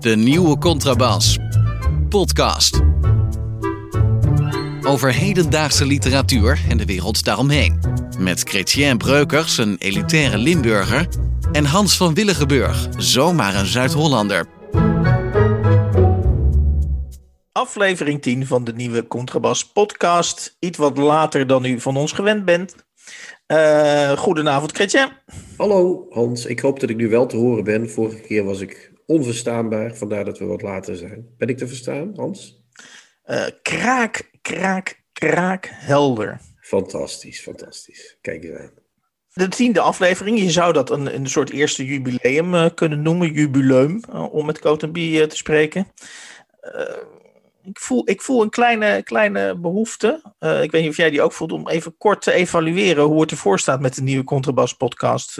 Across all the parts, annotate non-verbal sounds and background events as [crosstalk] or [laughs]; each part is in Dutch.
De nieuwe Contrabas. Podcast. Over hedendaagse literatuur en de wereld daaromheen. Met Chrétien Breukers, een elitaire Limburger. En Hans van Willigenburg, zomaar een Zuid-Hollander. Aflevering 10 van de nieuwe Contrabas podcast. Iets wat later dan u van ons gewend bent. Uh, goedenavond, Chrétien. Hallo Hans, ik hoop dat ik nu wel te horen ben. Vorige keer was ik onverstaanbaar, vandaar dat we wat later zijn. Ben ik te verstaan, Hans? Uh, kraak, kraak, kraak, helder. Fantastisch, fantastisch. Kijk eens aan. De tiende aflevering, je zou dat een, een soort eerste jubileum uh, kunnen noemen, jubileum, om met Cotenby te spreken. Ik, voel, ik voel een kleine, kleine behoefte, ik weet niet of jij die ook voelt, om even kort te evalueren hoe het ervoor staat met de nieuwe Contrabas podcast.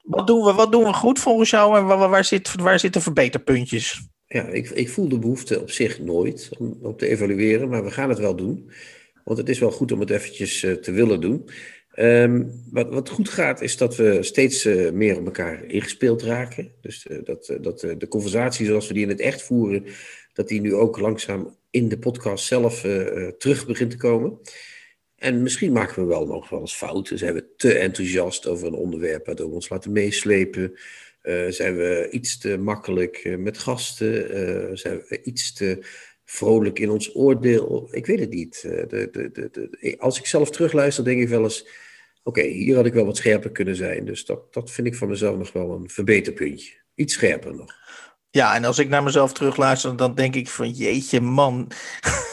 Wat doen, we, wat doen we goed volgens jou en waar, waar, zit, waar zitten verbeterpuntjes? Ja, ik, ik voel de behoefte op zich nooit om, om te evalueren, maar we gaan het wel doen. Want het is wel goed om het eventjes uh, te willen doen. Um, wat, wat goed gaat, is dat we steeds meer op elkaar ingespeeld raken. Dus dat, dat de conversatie zoals we die in het echt voeren, dat die nu ook langzaam in de podcast zelf terug begint te komen. En misschien maken we wel nog wel eens fouten. Zijn we te enthousiast over een onderwerp waardoor we ons laten meeslepen? Uh, zijn we iets te makkelijk met gasten? Zijn we iets te vrolijk in ons oordeel? Ik weet het niet. De, de, de, als ik zelf terugluister, denk ik wel eens: oké, hier had ik wel wat scherper kunnen zijn. Dus dat, dat vind ik van mezelf nog wel een verbeterpuntje. Iets scherper nog. Ja, en als ik naar mezelf terugluister, dan denk ik van jeetje man. [laughs]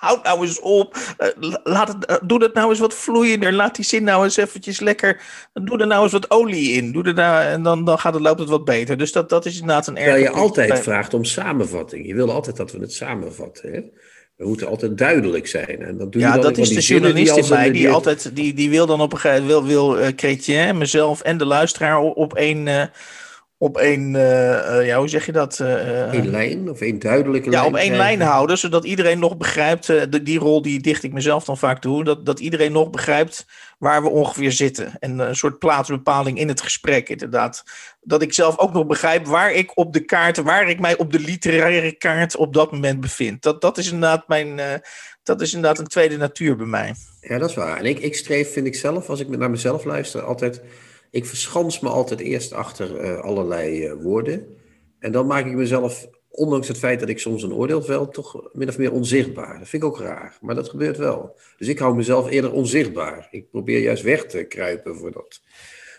houd nou eens op. Uh, laat het, uh, doe dat nou eens wat vloeiender. Laat die zin nou eens eventjes lekker. Doe er nou eens wat olie in. Doe er nou, en dan, dan gaat het, loopt het wat beter. Dus dat, dat is inderdaad een erg. Terwijl je altijd bij... vraagt om samenvatting. Je wil altijd dat we het samenvatten. Hè? We moeten altijd duidelijk zijn. En dat doe ja, je dat is de journalist in mij. Die, altijd, die, die wil dan op een gegeven moment wil, wil uh, mezelf en de luisteraar op, op één. Uh, op één, uh, uh, ja, hoe zeg je dat? Uh, Eén lijn of één duidelijke ja, lijn? Ja, op één lijn houden, zodat iedereen nog begrijpt, de, die rol die dicht ik mezelf dan vaak toe, dat, dat iedereen nog begrijpt waar we ongeveer zitten. En een soort plaatsbepaling in het gesprek, inderdaad. Dat ik zelf ook nog begrijp waar ik op de kaart, waar ik mij op de literaire kaart op dat moment bevind. Dat, dat is inderdaad mijn, dat is inderdaad een tweede natuur bij mij. Ja, dat is waar. En ik, ik streef, vind ik zelf, als ik naar mezelf luister, altijd ik verschans me altijd eerst achter uh, allerlei uh, woorden. En dan maak ik mezelf, ondanks het feit dat ik soms een oordeel vel, toch min of meer onzichtbaar. Dat vind ik ook raar, maar dat gebeurt wel. Dus ik hou mezelf eerder onzichtbaar. Ik probeer juist weg te kruipen voor dat,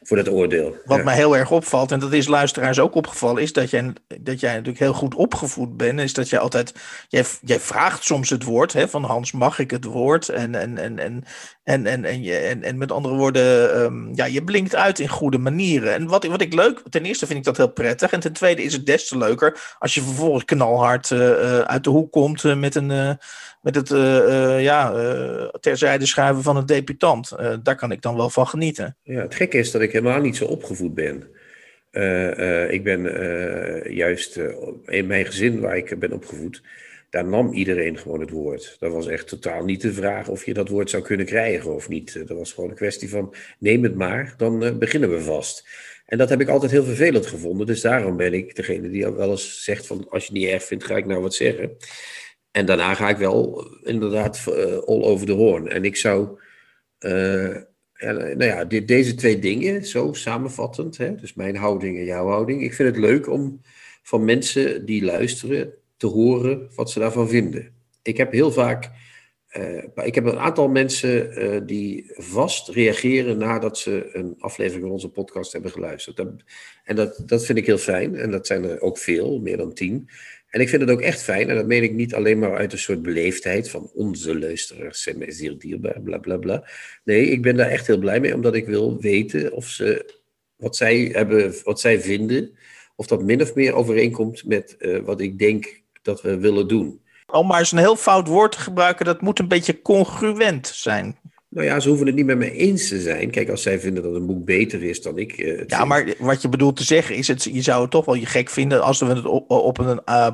voor dat oordeel. Wat ja. mij heel erg opvalt, en dat is luisteraars ook opgevallen, is dat jij, dat jij natuurlijk heel goed opgevoed bent. Is dat jij altijd, jij, jij vraagt soms het woord, hè, van Hans, mag ik het woord? En, en, en, en, en, en, en, je, en, en met andere woorden, um, ja, je blinkt uit in goede manieren. En wat, wat ik leuk, ten eerste vind ik dat heel prettig. En ten tweede is het des te leuker als je vervolgens knalhard uh, uh, uit de hoek komt uh, met een met het uh, ja, uh, terzijde schuiven van een debutant. Uh, daar kan ik dan wel van genieten. Ja, het gekke is dat ik helemaal niet zo opgevoed ben. ik ben juist in mijn gezin waar ik ben opgevoed, daar nam iedereen gewoon het woord. Dat was echt totaal niet de vraag of je dat woord zou kunnen krijgen of niet. Dat was gewoon een kwestie van neem het maar, dan beginnen we vast. En dat heb ik altijd heel vervelend gevonden. Dus daarom ben ik degene die wel eens zegt van als je het niet erg vindt, ga ik nou wat zeggen. En daarna ga ik wel inderdaad uh, all over the horn. En ik zou, ja, nou ja, deze twee dingen, zo samenvattend, hè, dus mijn houding en jouw houding. Ik vind het leuk om van mensen die luisteren te horen wat ze daarvan vinden. Ik heb heel vaak, uh, ik heb een aantal mensen die vast reageren nadat ze een aflevering van onze podcast hebben geluisterd. En dat, dat vind ik heel fijn. En dat zijn er ook veel, meer dan tien. En ik vind het ook echt fijn, en dat meen ik niet alleen maar uit een soort beleefdheid van onze luisteraars zijn mij zeer dierbaar, bla bla bla. Nee, ik ben daar echt heel blij mee, omdat ik wil weten of ze wat zij hebben, wat zij vinden, of dat min of meer overeenkomt met uh, wat ik denk dat we willen doen. Om maar eens een heel fout woord te gebruiken, dat moet een beetje congruent zijn. Nou ja, ze hoeven het niet met me eens te zijn. Kijk, als zij vinden dat een boek beter is dan ik. Uh, ja, maar wat je bedoelt te zeggen is: het, je zou het toch wel je gek vinden als we het op, op een uh,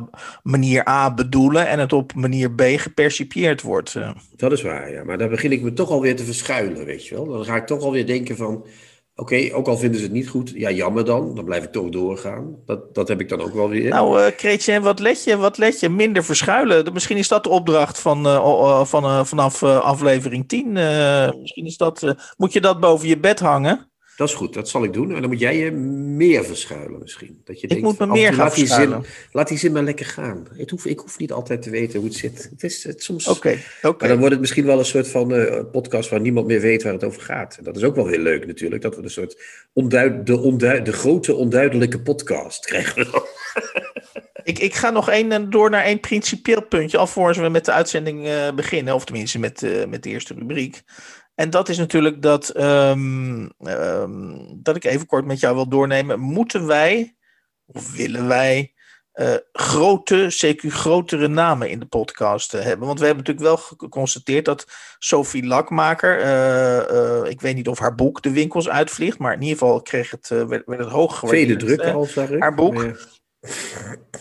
manier A bedoelen en het op manier B gepercipieerd wordt. Uh. Dat is waar, ja. Maar dan begin ik me toch alweer te verschuilen, weet je wel. Dan ga ik toch alweer denken van. Oké, ook al vinden ze het niet goed, ja, jammer dan. Dan blijf ik toch doorgaan. Dat, dat heb ik dan ook wel weer. Nou, uh, Kreetje, wat let je? Wat let je? Minder verschuilen. Misschien is dat de opdracht van, uh, van, uh, vanaf aflevering 10. misschien is dat, moet je dat boven je bed hangen. Dat is goed, dat zal ik doen. En dan moet jij je meer verschuilen misschien. Dat je ik denkt, moet me meer gaan laat verschuilen. Die zin, laat die zin maar lekker gaan. Ik hoef, ik hoef niet altijd te weten hoe het zit. Het is het soms... Oké, okay, oké. Maar dan wordt het misschien wel een soort van uh, podcast waar niemand meer weet waar het over gaat. En dat is ook wel heel leuk natuurlijk. Dat we een soort onduid, de, onduid, de grote onduidelijke podcast krijgen we [laughs] dan. Ik, ik ga nog één door naar één principieel puntje, alvorens we met de uitzending uh, beginnen. Of tenminste met, uh, met de eerste rubriek. En dat is natuurlijk dat, um, um, dat ik even kort met jou wil doornemen. Moeten wij, of willen wij, uh, grote, CQ grotere namen in de podcast uh, hebben? Want we hebben natuurlijk wel geconstateerd dat Sophie Lakmaker, uh, ik weet niet of haar boek de winkels uitvliegt, maar in ieder geval kreeg het, werd, werd het hoog gewaardeerd. Tweede druk al. Haar boek. Ja.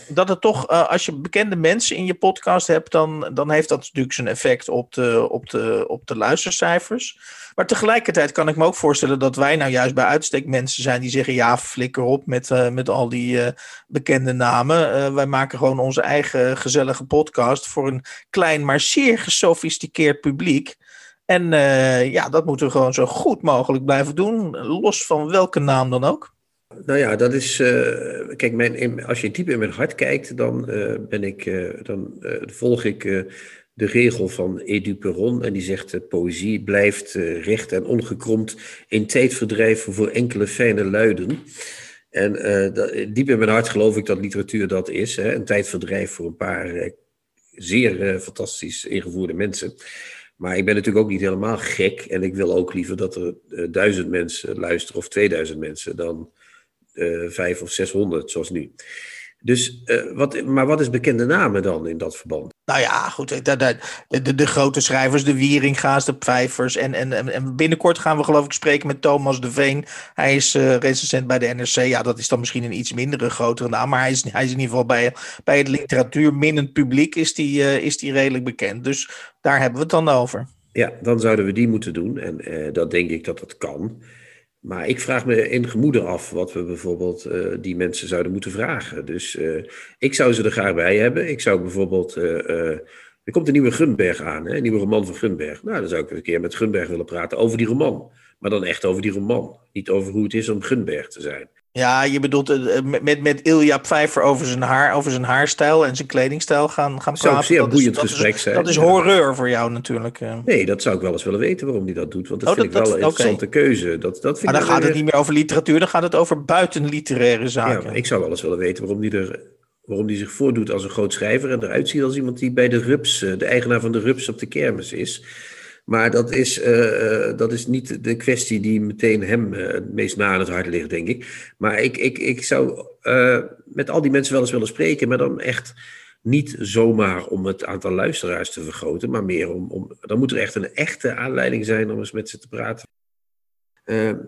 Dat het toch, uh, als je bekende mensen in je podcast hebt, dan, dan heeft dat natuurlijk zijn effect op de, op, de, op de luistercijfers. Maar tegelijkertijd kan ik me ook voorstellen dat wij nou juist bij uitstek mensen zijn die zeggen: ja, flikker op met, uh, met al die uh, bekende namen. wij maken gewoon onze eigen gezellige podcast voor een klein, maar zeer gesofisticeerd publiek. En ja, dat moeten we gewoon zo goed mogelijk blijven doen, los van welke naam dan ook. Nou ja, dat is. Uh, kijk, mijn, als je diep in mijn hart kijkt, dan, uh, ben ik, uh, dan volg ik de regel van Edu Perron. En die zegt: poëzie blijft recht en ongekromd in tijdverdrijf voor enkele fijne luiden. En dat, diep in mijn hart geloof ik dat literatuur dat is. Hè, een tijdverdrijf voor een paar zeer fantastisch ingevoerde mensen. Maar ik ben natuurlijk ook niet helemaal gek. En ik wil ook liever dat er duizend mensen luisteren of 2000 mensen dan vijf of 600, zoals nu. Dus, uh, wat, maar wat is bekende namen dan in dat verband? Nou ja, goed, de, de, de, de grote schrijvers, de Wieringa's, de Pfeifers. En, en, en binnenkort gaan we geloof ik spreken met Thomas de Veen. Hij is uh, recensent bij de NRC. Ja, dat is dan misschien een iets mindere grotere naam. Maar hij is, hij is in ieder geval bij, bij het literatuurminnend publiek is die, uh, is die redelijk bekend. Dus daar hebben we het dan over. Ja, dan zouden we die moeten doen. En dat denk ik dat dat kan. Maar ik vraag me in gemoede af wat we bijvoorbeeld uh, die mensen zouden moeten vragen. Dus uh, ik zou ze er graag bij hebben. Ik zou bijvoorbeeld. Uh, er komt een nieuwe Gunberg aan, hè? een nieuwe roman van Gunberg. Nou, dan zou ik een keer met Gunberg willen praten over die roman. Maar dan echt over die roman. Niet over hoe het is om Gunberg te zijn. Ja, je bedoelt uh, met, met Ilja Pfeiffer over zijn, haar, over zijn haarstijl en zijn kledingstijl gaan, gaan praten. Zou een zeer boeiend dat gesprek is, zijn. Dat is horreur voor jou natuurlijk. Uh. Nee, dat zou ik wel eens willen weten waarom hij dat doet. Want dat oh, vind dat, ik wel dat, een interessante okay. keuze. Dat, dat vind maar dan gaat het niet meer over literatuur, dan gaat het over buitenliteraire zaken. Ja, ik zou wel eens willen weten waarom hij er waarom die zich voordoet als een groot schrijver en eruit ziet als iemand die bij de Rups, de eigenaar van de Rups op de kermis is. Maar dat is, uh, dat is niet de kwestie die meteen hem uh, het meest na aan het hart ligt, denk ik. Maar ik, ik, ik zou met al die mensen wel eens willen spreken, maar dan echt niet zomaar om het aantal luisteraars te vergroten, maar meer om, om dan moet er echt een echte aanleiding zijn om eens met ze te praten.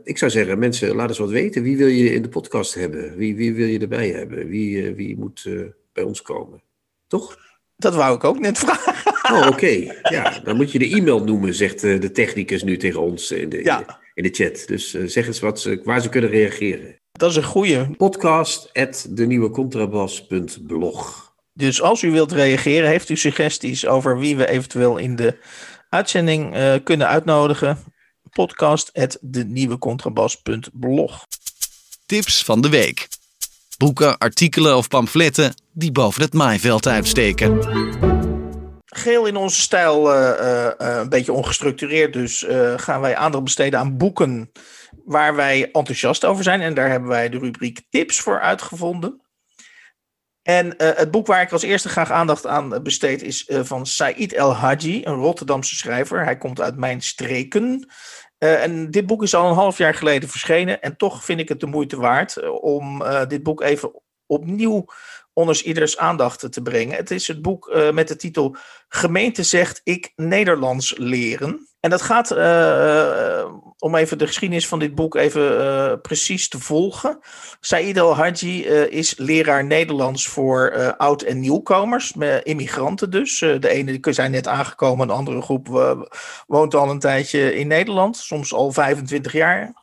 ik zou zeggen, mensen, laat eens wat weten. Wie wil je in de podcast hebben? Wie, wie wil je erbij hebben? Wie, wie moet bij ons komen? Toch? Dat wou ik ook net vragen. Oh, oké. Okay. Ja, dan moet je de e-mail noemen, zegt uh, de technicus nu tegen ons in de, ja. in de chat. Dus uh, zeg eens wat ze, waar ze kunnen reageren. Dat is een goeie. Podcast at denieuwecontrabas.blog. Dus als u wilt reageren, heeft u suggesties over wie we eventueel in de uitzending uh, kunnen uitnodigen? Podcast at denieuwecontrabas.blog. Tips van de week. Boeken, artikelen of pamfletten die boven het maaiveld uitsteken geheel in onze stijl uh, uh, een beetje ongestructureerd. Dus gaan wij aandacht besteden aan boeken waar wij enthousiast over zijn. En daar hebben wij de rubriek tips voor uitgevonden. En het boek waar ik als eerste graag aandacht aan besteed is van Said El Hadji, een Rotterdamse schrijver. Hij komt uit mijn streken. en dit boek is al een half jaar geleden verschenen. En toch vind ik het de moeite waard om dit boek even opnieuw onder ieders aandacht te brengen. Het is het boek uh, met de titel Gemeente zegt ik Nederlands leren. En dat gaat, uh, om even de geschiedenis van dit boek even precies te volgen. Said El-Hadji is leraar Nederlands voor oud- en nieuwkomers, immigranten dus. de ene zijn net aangekomen, een andere groep woont al een tijdje in Nederland, soms al 25 jaar.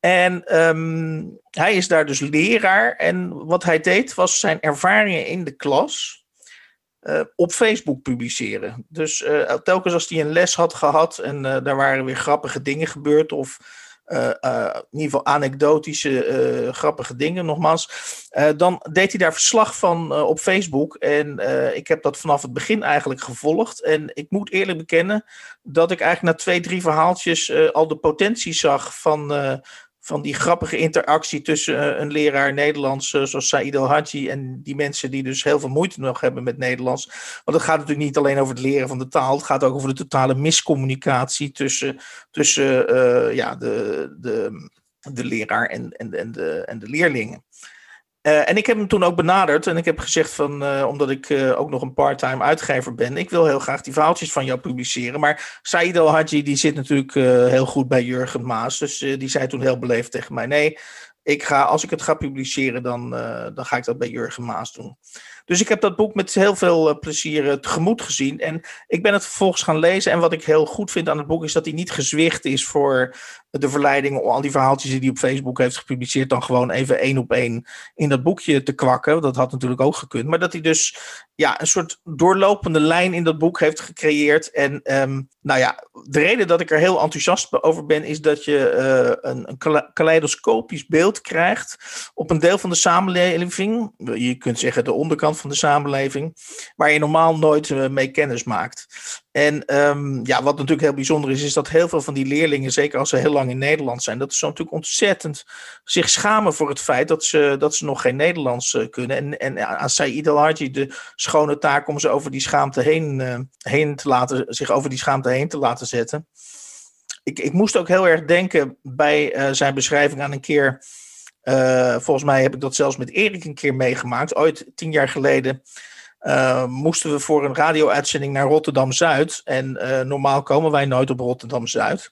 En ehm, hij is daar dus leraar. En wat hij deed was zijn ervaringen in de klas uh, op Facebook publiceren. Dus uh, telkens als hij een les had gehad en uh, daar waren weer grappige dingen gebeurd of in ieder geval anekdotische grappige dingen nogmaals, dan deed hij daar verslag van op Facebook. En ik heb dat vanaf het begin eigenlijk gevolgd. En ik moet eerlijk bekennen dat ik eigenlijk na twee, drie verhaaltjes al de potentie zag van van die grappige interactie tussen eh, een leraar Nederlands eh, zoals Said El Hadji en die mensen die dus heel veel moeite nog hebben met Nederlands. Want het gaat natuurlijk niet alleen over het leren van de taal, het gaat ook over de totale miscommunicatie tussen, tussen uh, ja, de, de, de leraar en, en, en, de, en de leerlingen. Uh, en ik heb hem toen ook benaderd en ik heb gezegd van, uh, omdat ik uh, ook nog een part-time uitgever ben, ik wil heel graag die verhaaltjes van jou publiceren. Maar Said El Hadji, die zit natuurlijk heel goed bij Jurgen Maas, dus die zei toen heel beleefd tegen mij, nee, ik ga, als ik het ga publiceren, dan, dan ga ik dat bij Jurgen Maas doen. Dus ik heb dat boek met heel veel uh, plezier tegemoet gezien. En ik ben het vervolgens gaan lezen. En wat ik heel goed vind aan het boek is dat hij niet gezwicht is voor de verleiding om al die verhaaltjes die hij op Facebook heeft gepubliceerd, dan gewoon even één op één in dat boekje te kwakken. Dat had natuurlijk ook gekund. Maar dat hij dus ja, een soort doorlopende lijn in dat boek heeft gecreëerd. En um, nou ja, de reden dat ik er heel enthousiast over ben, is dat je uh, een, een kaleidoscopisch beeld krijgt op een deel van de samenleving. Je kunt zeggen de onderkant van de samenleving, waar je normaal nooit uh, mee kennis maakt. En um, ja, wat natuurlijk heel bijzonder is, is dat heel veel van die leerlingen, zeker als ze heel lang in Nederland zijn, dat ze natuurlijk ontzettend zich schamen voor het feit dat ze, dat ze nog geen Nederlands uh, kunnen. En, en aan Saïd El de schone taak om ze over die schaamte heen, uh, heen te laten, zich over die schaamte heen te laten zetten. Ik, ik moest ook heel erg denken bij zijn beschrijving aan een keer. Volgens mij heb ik dat zelfs met Erik een keer meegemaakt, ooit tien jaar geleden. Uh, moesten we voor een radio-uitzending naar Rotterdam-Zuid. En uh, normaal komen wij nooit op Rotterdam-Zuid.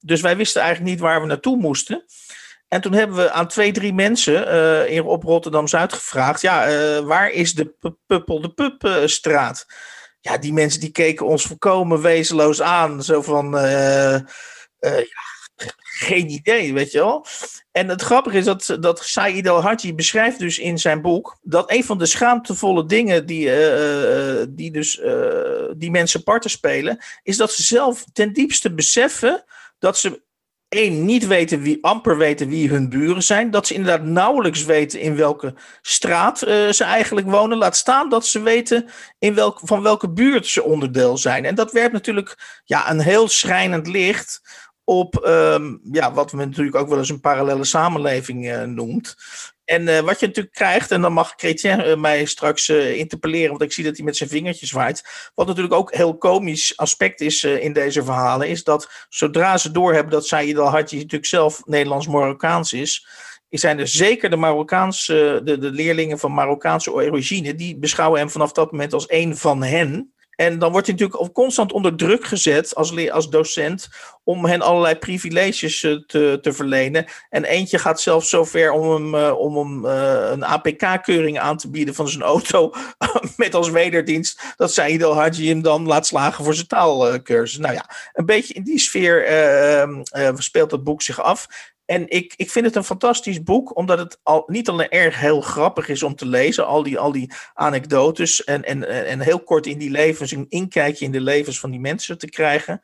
Dus wij wisten eigenlijk niet waar we naartoe moesten. En toen hebben we aan twee, drie mensen op Rotterdam-Zuid gevraagd... ja, waar is de Puppel de Pup-straat? ja, die mensen die keken ons volkomen wezenloos aan. Zo van, ja, geen idee, weet je wel. En het grappige is dat, dat Said El-Hadji beschrijft dus in zijn boek dat een van de schaamtevolle dingen die, uh, die, dus, die mensen parten spelen, is dat ze zelf ten diepste beseffen dat ze één, niet weten wie, amper weten wie hun buren zijn. Dat ze inderdaad nauwelijks weten in welke straat ze eigenlijk wonen. Laat staan dat ze weten in welk, van welke buurt ze onderdeel zijn. En dat werpt natuurlijk ja, een heel schrijnend licht op um, ja, wat we natuurlijk ook wel eens een parallele samenleving uh, noemt. En uh, wat je natuurlijk krijgt, en dan mag Chrétien uh, mij straks interpelleren, want ik zie dat hij met zijn vingertjes waait. Wat natuurlijk ook heel komisch aspect is in deze verhalen, is dat zodra ze doorhebben dat Saïd al-Hadji natuurlijk zelf Nederlands-Marokkaans is, zijn er zeker de Marokkaanse, de, de leerlingen van Marokkaanse origine, die beschouwen hem vanaf dat moment als een van hen. En dan wordt hij natuurlijk constant onder druk gezet als, als docent om hen allerlei privileges eh, te, te verlenen. En eentje gaat zelfs zover om hem, uh, om hem uh, een APK-keuring aan te bieden van zijn auto. [laughs] met als wederdienst dat Saïd El Hadji hem dan laat slagen voor zijn taalcursus. Nou ja, een beetje in die sfeer speelt het boek zich af. En ik, ik vind het een fantastisch boek, omdat het al niet alleen erg heel grappig is om te lezen, al die, al die anekdotes en, en, en heel kort in die levens, een inkijkje in de levens van die mensen te krijgen.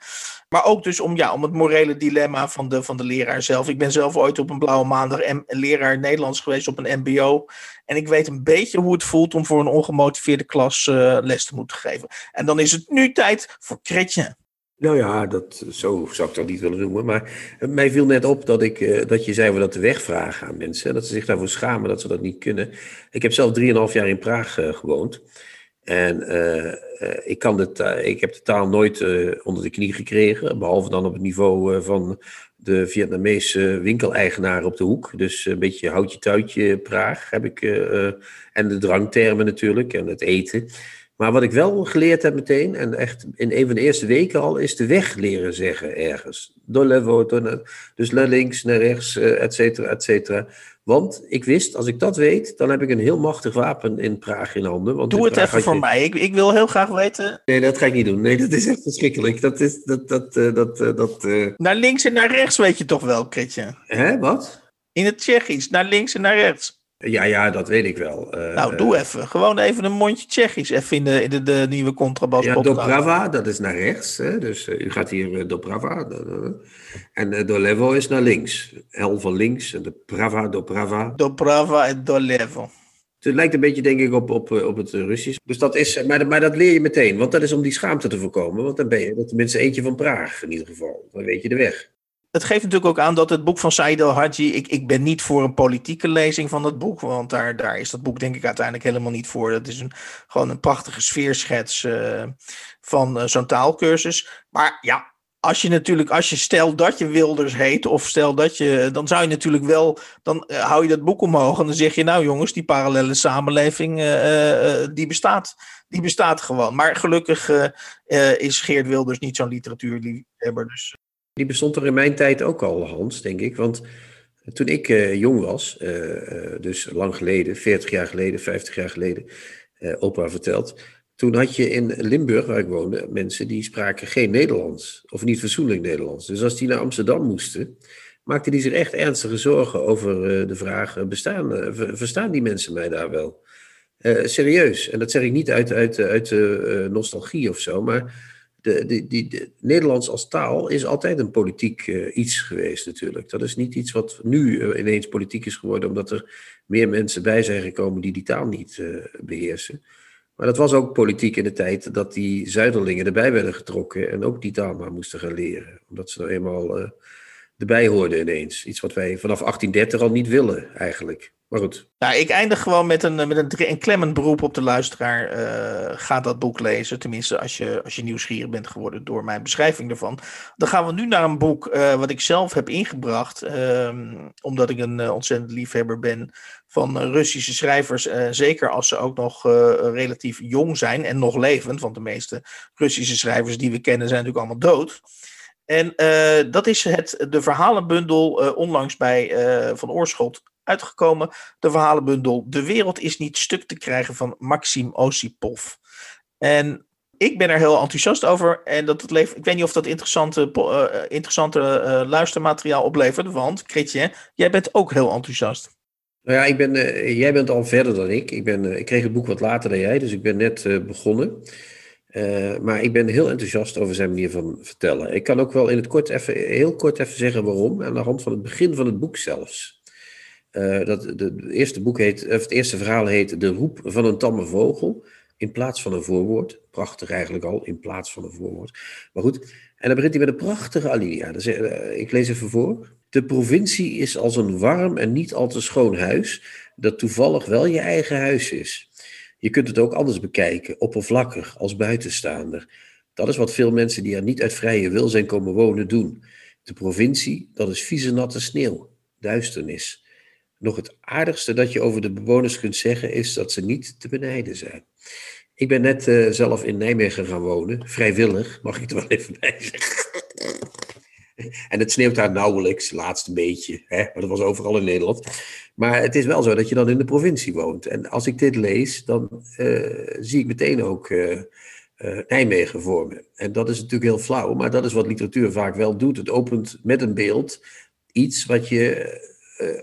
Maar ook dus om, ja, om het morele dilemma van de, van de leraar zelf. Ik ben zelf ooit op een blauwe maandag en leraar Nederlands geweest op een MBO. En ik weet een beetje hoe het voelt om voor een ongemotiveerde klas uh, les te moeten geven. En dan is het nu tijd voor Kretje. Nou ja, dat, zo zou ik dat niet willen noemen. Maar mij viel net op dat, ik, uh, dat je zei we dat de weg vragen aan mensen. Dat ze zich daarvoor schamen dat ze dat niet kunnen. Ik heb zelf 3,5 jaar in Praag uh, gewoond. En ik, kan de ik heb de taal nooit onder de knie gekregen. Behalve dan op het niveau van de Vietnamese winkeleigenaar op de hoek. Dus een beetje houtje tuitje Praag heb ik. en de drangtermen natuurlijk en het eten. Maar wat ik wel geleerd heb meteen, en echt in een van de eerste weken al, is de weg leren zeggen ergens. Dolevo, dus naar links, naar rechts, uh, et cetera, et cetera. Want ik wist, als ik dat weet, dan heb ik een heel machtig wapen in Praag in handen. Want Doe het even voor mij. Ik, ik wil heel graag weten. Nee, dat ga ik niet doen. Nee, dat is echt verschrikkelijk. Dat is dat. dat, uh, dat, uh, dat Naar links en naar rechts weet je toch wel, Kritje? Hè, wat? In het Tsjechisch, naar links en naar rechts. Ja, ja, dat weet ik wel. Uh, nou, doe even. Gewoon even een mondje Tsjechisch. Even in de, in de, de nieuwe contrabas. Ja, Dobrava, dat is naar rechts. Hè? Dus uh, u gaat hier uh, Dobrava. En Dolevo is naar links. L van links. En de Prava, Dobrava. Dobrava en Dolevo. Het lijkt een beetje, denk ik, op, op, op het Russisch. Dus dat is, maar, maar dat leer je meteen. Want dat is om die schaamte te voorkomen. Want dan ben je tenminste eentje van Praag, in ieder geval. Dan weet je de weg het geeft natuurlijk ook aan dat het boek van Said El-Hadji... Ik, ik ben niet voor een politieke lezing van dat boek... want daar, daar is dat boek denk ik uiteindelijk helemaal niet voor. Dat is een, gewoon een prachtige sfeerschets uh, van uh, zo'n taalkursus. Maar ja, als je natuurlijk, als je stel dat je Wilders heet... of stel dat je, dan zou je natuurlijk wel... dan uh, hou je dat boek omhoog en dan zeg je... nou jongens, die parallele samenleving, die bestaat... Die bestaat gewoon. Maar gelukkig is Geert Wilders niet zo'n literatuurliefhebber. Dus die bestond er in mijn tijd ook al, Hans, denk ik. Want toen ik uh, jong was, uh, dus lang geleden, 40 jaar geleden, 50 jaar geleden, opa verteld. Toen had je in Limburg, waar ik woonde, mensen die spraken geen Nederlands. Of niet fatsoenlijk Nederlands. Dus als die naar Amsterdam moesten, maakten die zich echt ernstige zorgen over de vraag: bestaan, verstaan die mensen mij daar wel? serieus. En dat zeg ik niet uit, uit, uit nostalgie of zo, maar de, de, Nederlands als taal is altijd een politiek uh, iets geweest natuurlijk. Dat is niet iets wat nu uh, ineens politiek is geworden, omdat er meer mensen bij zijn gekomen die die taal niet uh, beheersen. Maar dat was ook politiek in de tijd dat die zuiderlingen erbij werden getrokken en ook die taal maar moesten gaan leren. Omdat ze nou eenmaal erbij hoorden ineens. Iets wat wij vanaf 1830 al niet willen eigenlijk. Maar goed. Nou, ik eindig gewoon met een, met een, een klemmend beroep op de luisteraar. Uh, ga dat boek lezen. Tenminste, als je, als je nieuwsgierig bent geworden door mijn beschrijving ervan. Dan gaan we nu naar een boek uh, wat ik zelf heb ingebracht. Uh, omdat ik een uh, ontzettend liefhebber ben van Russische schrijvers. zeker als ze ook nog relatief jong zijn en nog levend. Want de meeste Russische schrijvers die we kennen zijn natuurlijk allemaal dood. En dat is het, de verhalenbundel onlangs bij Van Oorschot uitgekomen. De verhalenbundel De wereld is niet stuk te krijgen van Maxim Osipov. En ik ben er heel enthousiast over. En dat het levert, ik weet niet of dat interessante, uh, interessante uh, luistermateriaal oplevert. Want, Kritje, jij bent ook heel enthousiast. Nou ja, ik ben, jij bent al verder dan ik. Ik, ben, ik kreeg het boek wat later dan jij, dus ik ben net begonnen. maar ik ben heel enthousiast over zijn manier van vertellen. Ik kan ook wel in het kort even, heel kort even zeggen waarom. Aan de hand van het begin van het boek zelfs. Uh, dat, het, eerste boek heet, of het eerste verhaal heet De roep van een tamme vogel. In plaats van een voorwoord. Prachtig eigenlijk al, in plaats van een voorwoord. Maar goed, en dan begint hij met een prachtige alinea. Uh, ik lees even voor. De provincie is als een warm en niet al te schoon huis, dat toevallig wel je eigen huis is. Je kunt het ook anders bekijken, oppervlakkig, als buitenstaander. Dat is wat veel mensen die er niet uit vrije wil zijn komen wonen doen. De provincie, dat is vieze natte sneeuw, duisternis. Nog het aardigste dat je over de bewoners kunt zeggen is dat ze niet te benijden zijn. Ik ben net uh, zelf in Nijmegen gaan wonen, vrijwillig, mag ik er wel even bij zeggen. En het sneeuwt daar nauwelijks, laatste beetje, hè? maar dat was overal in Nederland. Maar het is wel zo dat je dan in de provincie woont. En als ik dit lees, dan uh, zie ik meteen ook uh, Nijmegen voor me. En dat is natuurlijk heel flauw, maar dat is wat literatuur vaak wel doet. Het opent met een beeld iets wat je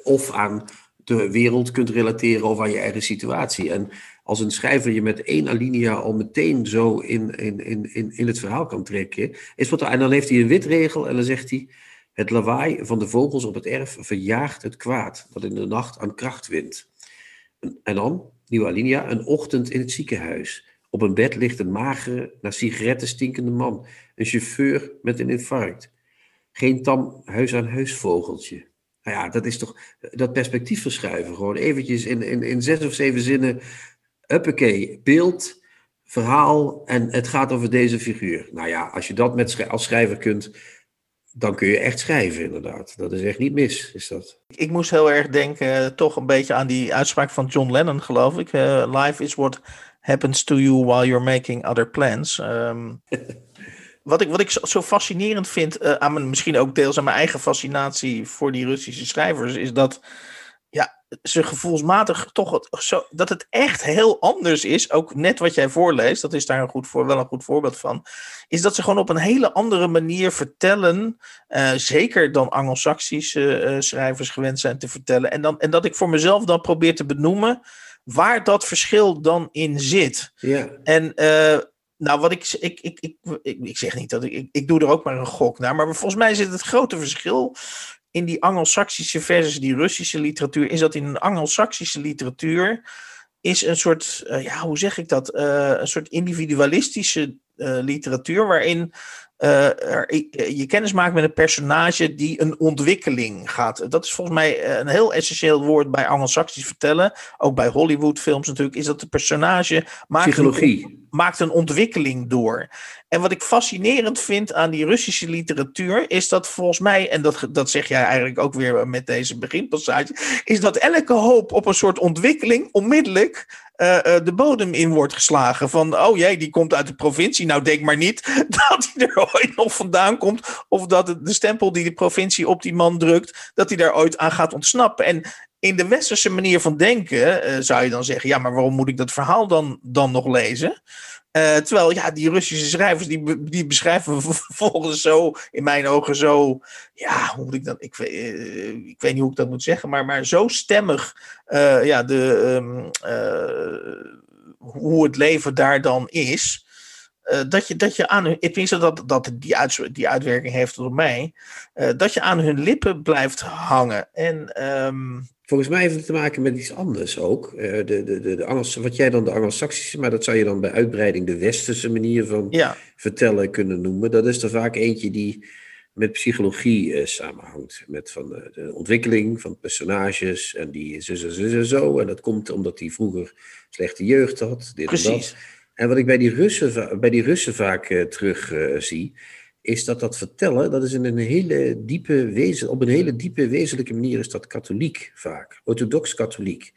of aan de wereld kunt relateren of aan je eigen situatie. En als een schrijver je met één alinea al meteen zo in, in, in, in het verhaal kan trekken, is wat er, en dan heeft hij een witregel en dan zegt hij, het lawaai van de vogels op het erf verjaagt het kwaad dat in de nacht aan kracht wint. En dan, nieuwe alinea, een ochtend in het ziekenhuis. Op een bed ligt een magere, naar sigaretten stinkende man. Een chauffeur met een infarct. Geen tam huis-aan-huis vogeltje. Nou ja, dat is toch dat perspectief verschuiven. Gewoon eventjes in, in, in zes of zeven zinnen. Huppakee, beeld, verhaal en het gaat over deze figuur. Nou ja, als je dat met, als schrijver kunt, dan kun je echt schrijven inderdaad. Dat is echt niet mis, is dat. Ik moest heel erg denken, toch een beetje aan die uitspraak van John Lennon, geloof ik. Uh, life is what happens to you while you're making other plans. Ehm, [laughs] wat, ik, wat ik zo, fascinerend vind, uh, aan mijn, misschien ook deels aan mijn eigen fascinatie voor die Russische schrijvers, is dat ja, ze gevoelsmatig toch zo, dat het echt heel anders is. Ook net wat jij voorleest, dat is daar een goed voor, wel een goed voorbeeld van. Is dat ze gewoon op een hele andere manier vertellen. Uh, zeker dan Anglo-Saxische uh, schrijvers gewend zijn te vertellen. En, dan, en dat ik voor mezelf dan probeer te benoemen waar dat verschil dan in zit. Ja. En uh, nou, wat ik, ik, ik, ik, ik, zeg niet dat ik, ik, ik doe er ook maar een gok naar, maar volgens mij zit het grote verschil in die Anglo-Saxische versus die Russische literatuur, is dat in een Anglo-Saxische literatuur is een soort, uh, ja, hoe zeg ik dat, uh, een soort individualistische uh, literatuur waarin je kennis maakt met een personage die een ontwikkeling gaat. Dat is volgens mij een heel essentieel woord bij Anglo-Saxisch vertellen. Ook bij Hollywood-films natuurlijk, is dat de personage maakt Psychologie. Maakt een ontwikkeling door. En wat ik fascinerend vind aan die Russische literatuur, is dat volgens mij, en dat, dat zeg jij eigenlijk ook weer met deze beginpassage, is dat elke hoop op een soort ontwikkeling onmiddellijk uh, uh, de bodem in wordt geslagen. Van, oh jee, die komt uit de provincie. Nou, denk maar niet [laughs] dat hij er ooit nog vandaan komt. Of dat de stempel die de provincie op die man drukt, dat hij daar ooit aan gaat ontsnappen. En in de westerse manier van denken uh, zou je dan zeggen: ja, maar waarom moet ik dat verhaal dan, dan nog lezen? Uh, terwijl, ja, die Russische schrijvers die, die beschrijven [laughs] vervolgens zo, in mijn ogen zo, ja, hoe moet ik dat, ik weet, uh, ik weet niet hoe ik dat moet zeggen, maar, maar zo stemmig, ja, de, um, hoe het leven daar dan is, dat, je, dat je aan hun, vind dat, dat die, uit, die uitwerking heeft op mij, dat je aan hun lippen blijft hangen. En um, Volgens mij heeft het te maken met iets anders ook. Uh, de, de, de, de Angels, wat jij dan de Anglo-Saxische, maar dat zou je dan bij uitbreiding de westerse manier van ja. vertellen kunnen noemen. Dat is er vaak eentje die met psychologie samenhangt. Met van de, de, ontwikkeling van personages en die zo, zo, zo, zo. En dat komt omdat hij vroeger slechte jeugd had. Dit Precies. En, dat. En wat ik bij die Russen, bij die Russen vaak uh, terug zie, is dat dat vertellen, dat is in een hele diepe wezen, op een hele diepe wezenlijke manier is dat katholiek vaak, orthodox katholiek.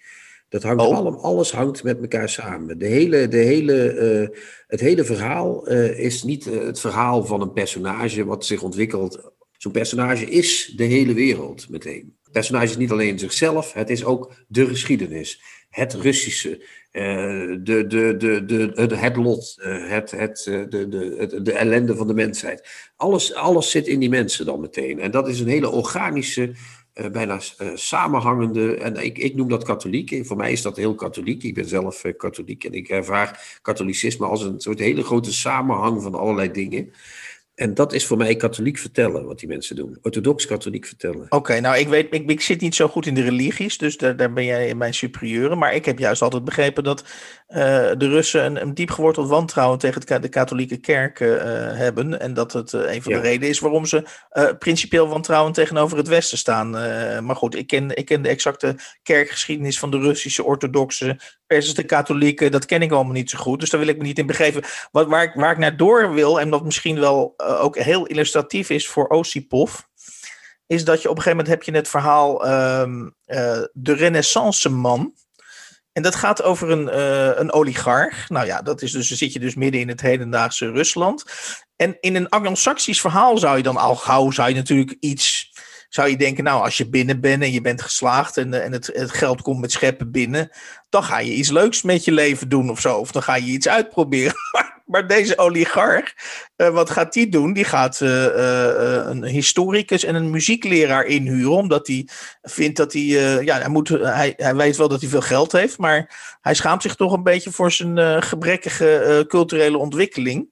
Dat hangt Oh. allemaal, alles hangt met elkaar samen. De hele, de hele, eh, het hele verhaal eh, is niet eh, het verhaal van een personage wat zich ontwikkelt. Zo'n personage is de hele wereld meteen. Het personage is niet alleen zichzelf, het is ook de geschiedenis. Het Russische, eh, de, de, de, de, het, lot, eh, het, het, eh, de, de, de ellende van de mensheid. Alles, alles zit in die mensen dan meteen. En dat is een hele organische, eh, bijna eh, samenhangende. En ik, ik noem dat katholiek. Voor mij is dat heel katholiek. Ik ben zelf eh, katholiek en ik ervaar katholicisme als een soort hele grote samenhang van allerlei dingen. En dat is voor mij katholiek vertellen, wat die mensen doen. Orthodox katholiek vertellen. Oké, nou ik weet, ik, ik zit niet zo goed in de religies, dus daar, daar ben jij mijn superieure. Maar ik heb juist altijd begrepen dat eh, de Russen een, een diep geworteld wantrouwen tegen het, ka- de katholieke kerk eh, hebben. En dat het eh, een van Ja. de redenen is waarom ze eh, principieel wantrouwend tegenover het Westen staan. Eh, maar goed, ik ken, ik ken de exacte kerkgeschiedenis van de Russische orthodoxe versus de katholieken. Dat ken ik allemaal niet zo goed, dus daar wil ik me niet in begeven. Wat, waar, ik, waar ik naar door wil, en dat misschien wel eh, ook heel illustratief is voor Osipov is dat je op een gegeven moment heb je het verhaal ehm, eh, de renaissance man. En dat gaat over een, eh, een oligarch. Nou ja, dat is dus, dan zit je dus midden in het hedendaagse Rusland. En in een Anglo-Saxisch verhaal zou je dan al gauw, zou je natuurlijk iets, zou je denken, nou als je binnen bent en je bent geslaagd en, eh, en het, het geld komt met scheppen binnen, dan ga je iets leuks met je leven doen of zo. Of dan ga je iets uitproberen. [laughs] Maar, maar deze oligarch, eh, wat gaat die doen? Die gaat eh, eh, een historicus en een muziekleraar inhuren, omdat hij vindt dat hij, ja, hij, moet, hij, hij weet wel dat hij veel geld heeft, maar hij schaamt zich toch een beetje voor zijn gebrekkige culturele ontwikkeling.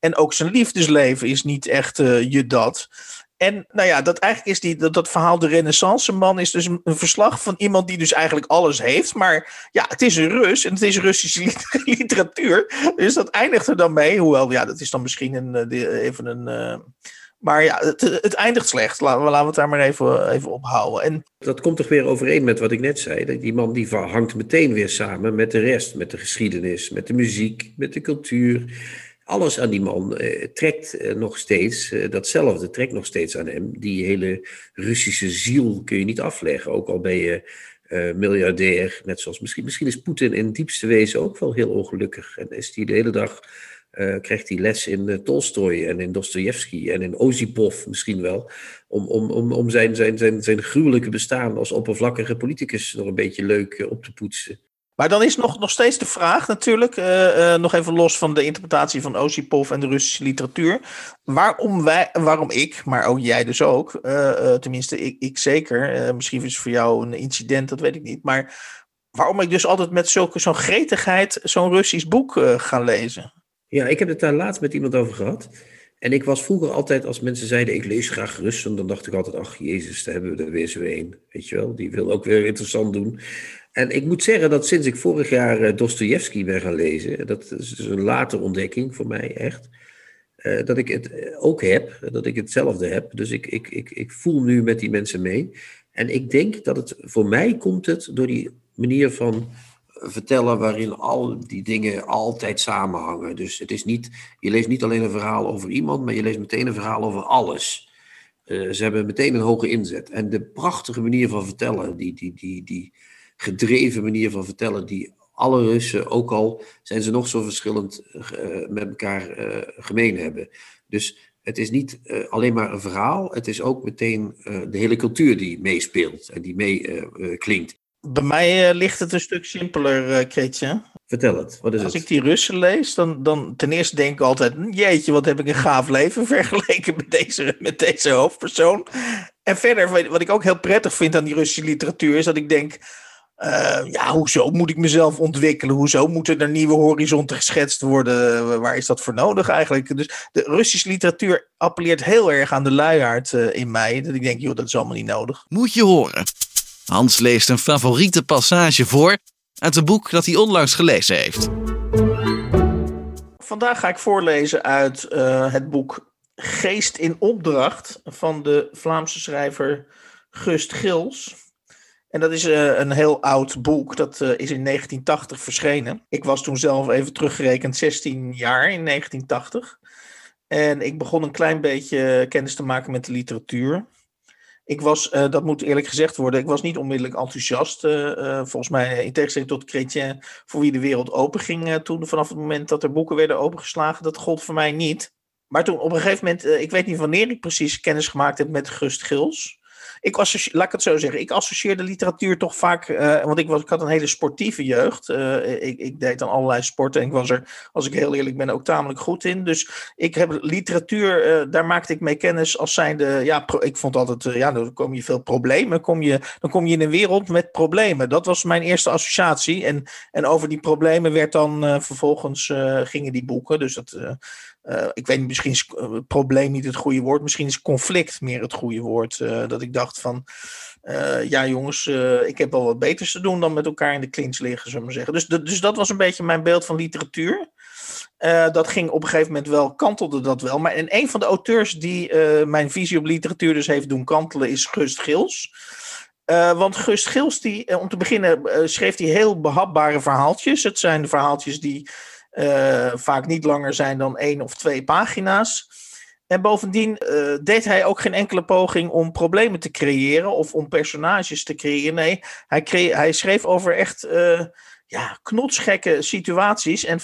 En ook zijn liefdesleven is niet echt je dat. En nou ja, dat eigenlijk is die, dat, dat verhaal de renaissance man is dus een, verslag van iemand die dus eigenlijk alles heeft. Maar ja, het is een Rus en het is Russische [laughs] lit- literatuur. Dus dat eindigt er dan mee. Hoewel, ja, dat is dan misschien een, eh, de- even een... eh, maar ja, het, het eindigt slecht. Laten we, laten we het daar maar even, even op. En Dat komt toch weer overeen met wat ik net zei. Die man die hangt meteen weer samen met de rest. Met de geschiedenis, met de muziek, met de cultuur. Alles aan die man eh, trekt eh, nog steeds, eh, datzelfde trekt nog steeds aan hem. Die hele Russische ziel kun je niet afleggen. Ook al ben je miljardair. Net zoals misschien, misschien is Poetin in diepste wezen ook wel heel ongelukkig. En is hij de hele dag krijgt hij les in Tolstoy en in Dostoevsky en in Ozipov misschien wel. Om, om, om, om zijn, zijn, zijn, zijn gruwelijke bestaan als oppervlakkige politicus nog een beetje leuk op te poetsen. Maar dan is nog, nog steeds de vraag natuurlijk, nog even los van de interpretatie van Ozipov en de Russische literatuur. Waarom wij, waarom ik, maar ook jij dus ook, tenminste ik, ik zeker, misschien is het voor jou een incident, dat weet ik niet. Maar waarom ik dus altijd met zulke, zo'n gretigheid zo'n Russisch boek ga lezen. Ja, ik heb het daar laatst met iemand over gehad. En ik was vroeger altijd, als mensen zeiden ik lees graag Russen, dan dacht ik altijd, ach jezus, daar hebben we er weer zo een. Weet je wel, die wil ook weer interessant doen. En ik moet zeggen dat sinds ik vorig jaar uh, Dostoevsky ben gaan lezen, dat is dus een later ontdekking voor mij echt, uh, dat ik het eh, ook heb, dat ik hetzelfde heb. Dus ik, ik, ik, ik voel nu met die mensen mee. En ik denk dat het, voor mij komt het door die manier van vertellen waarin al die dingen altijd samenhangen. Dus het is niet, je leest niet alleen een verhaal over iemand, maar je leest meteen een verhaal over alles. Ze hebben meteen een hoge inzet. En de prachtige manier van vertellen, die, die, die, die gedreven manier van vertellen, die alle Russen, ook al zijn ze nog zo verschillend uh, met elkaar uh, gemeen hebben. Dus het is niet alleen maar een verhaal, het is ook meteen de hele cultuur die meespeelt en die meeklinkt. Bij mij ligt het een stuk simpeler, uh, Vertel het, wat is Als het? ik die Russen lees, dan, dan ten eerste denk ik altijd... Jeetje, wat heb ik een gaaf leven [laughs] vergeleken met deze, met deze hoofdpersoon. En verder, wat ik ook heel prettig vind aan die Russische literatuur... is dat ik denk... Uh, ja, hoezo moet ik mezelf ontwikkelen? Hoezo moeten er nieuwe horizonten geschetst worden? Waar is dat voor nodig eigenlijk? Dus de Russische literatuur appelleert heel erg aan de luiaard uh, in mij. Dat ik denk, joh, dat is allemaal niet nodig. Moet je horen. Hans leest een favoriete passage voor uit een boek dat hij onlangs gelezen heeft. Vandaag ga ik voorlezen uit uh, het boek Geest in opdracht van de Vlaamse schrijver Gust Gils. En dat is uh, een heel oud boek, dat uh, is in 1980 verschenen. Ik was toen zelf even teruggerekend 16 jaar in 1980. En ik begon een klein beetje kennis te maken met de literatuur. Ik was, dat moet eerlijk gezegd worden, ik was niet onmiddellijk enthousiast. Volgens mij, in tegenstelling tot Chrétien, voor wie de wereld open ging toen, vanaf het moment dat er boeken werden opengeslagen, dat gold voor mij niet. Maar toen op een gegeven moment, ik weet niet wanneer ik precies kennis gemaakt heb met Gust Gils ik laat ik het zo zeggen, ik associeerde literatuur toch vaak, uh, want ik, was, ik had een hele sportieve jeugd. Uh, ik, ik, deed dan allerlei sporten en ik was er, als ik heel eerlijk ben, ook tamelijk goed in. Dus ik heb literatuur, uh, daar maakte ik mee kennis als zijnde, ja, ik vond altijd, ja, dan kom je veel problemen, kom je, dan kom je in een wereld met problemen. Dat was mijn eerste associatie en, en over die problemen werd dan vervolgens, gingen die boeken, dus dat... Uh, ik weet niet, misschien is uh, probleem niet het goede woord. Misschien is conflict meer het goede woord. Uh, dat ik dacht van, ja jongens, ik heb wel wat beters te doen dan met elkaar in de clinch liggen, zullen we zeggen. Dus, dus dat was een beetje mijn beeld van literatuur. dat ging op een gegeven moment wel, kantelde dat wel. Maar en een van de auteurs die mijn visie op literatuur dus heeft doen kantelen is Gust Gils. want Gust Gils, die, om te beginnen, schreef hij heel behapbare verhaaltjes. Het zijn de verhaaltjes die uh, vaak niet langer zijn dan één of twee pagina's. En bovendien uh, deed hij ook geen enkele poging om problemen te creëren of om personages te creëren. Nee, hij, hij schreef over echt uh, ja, knotsgekke situaties. En,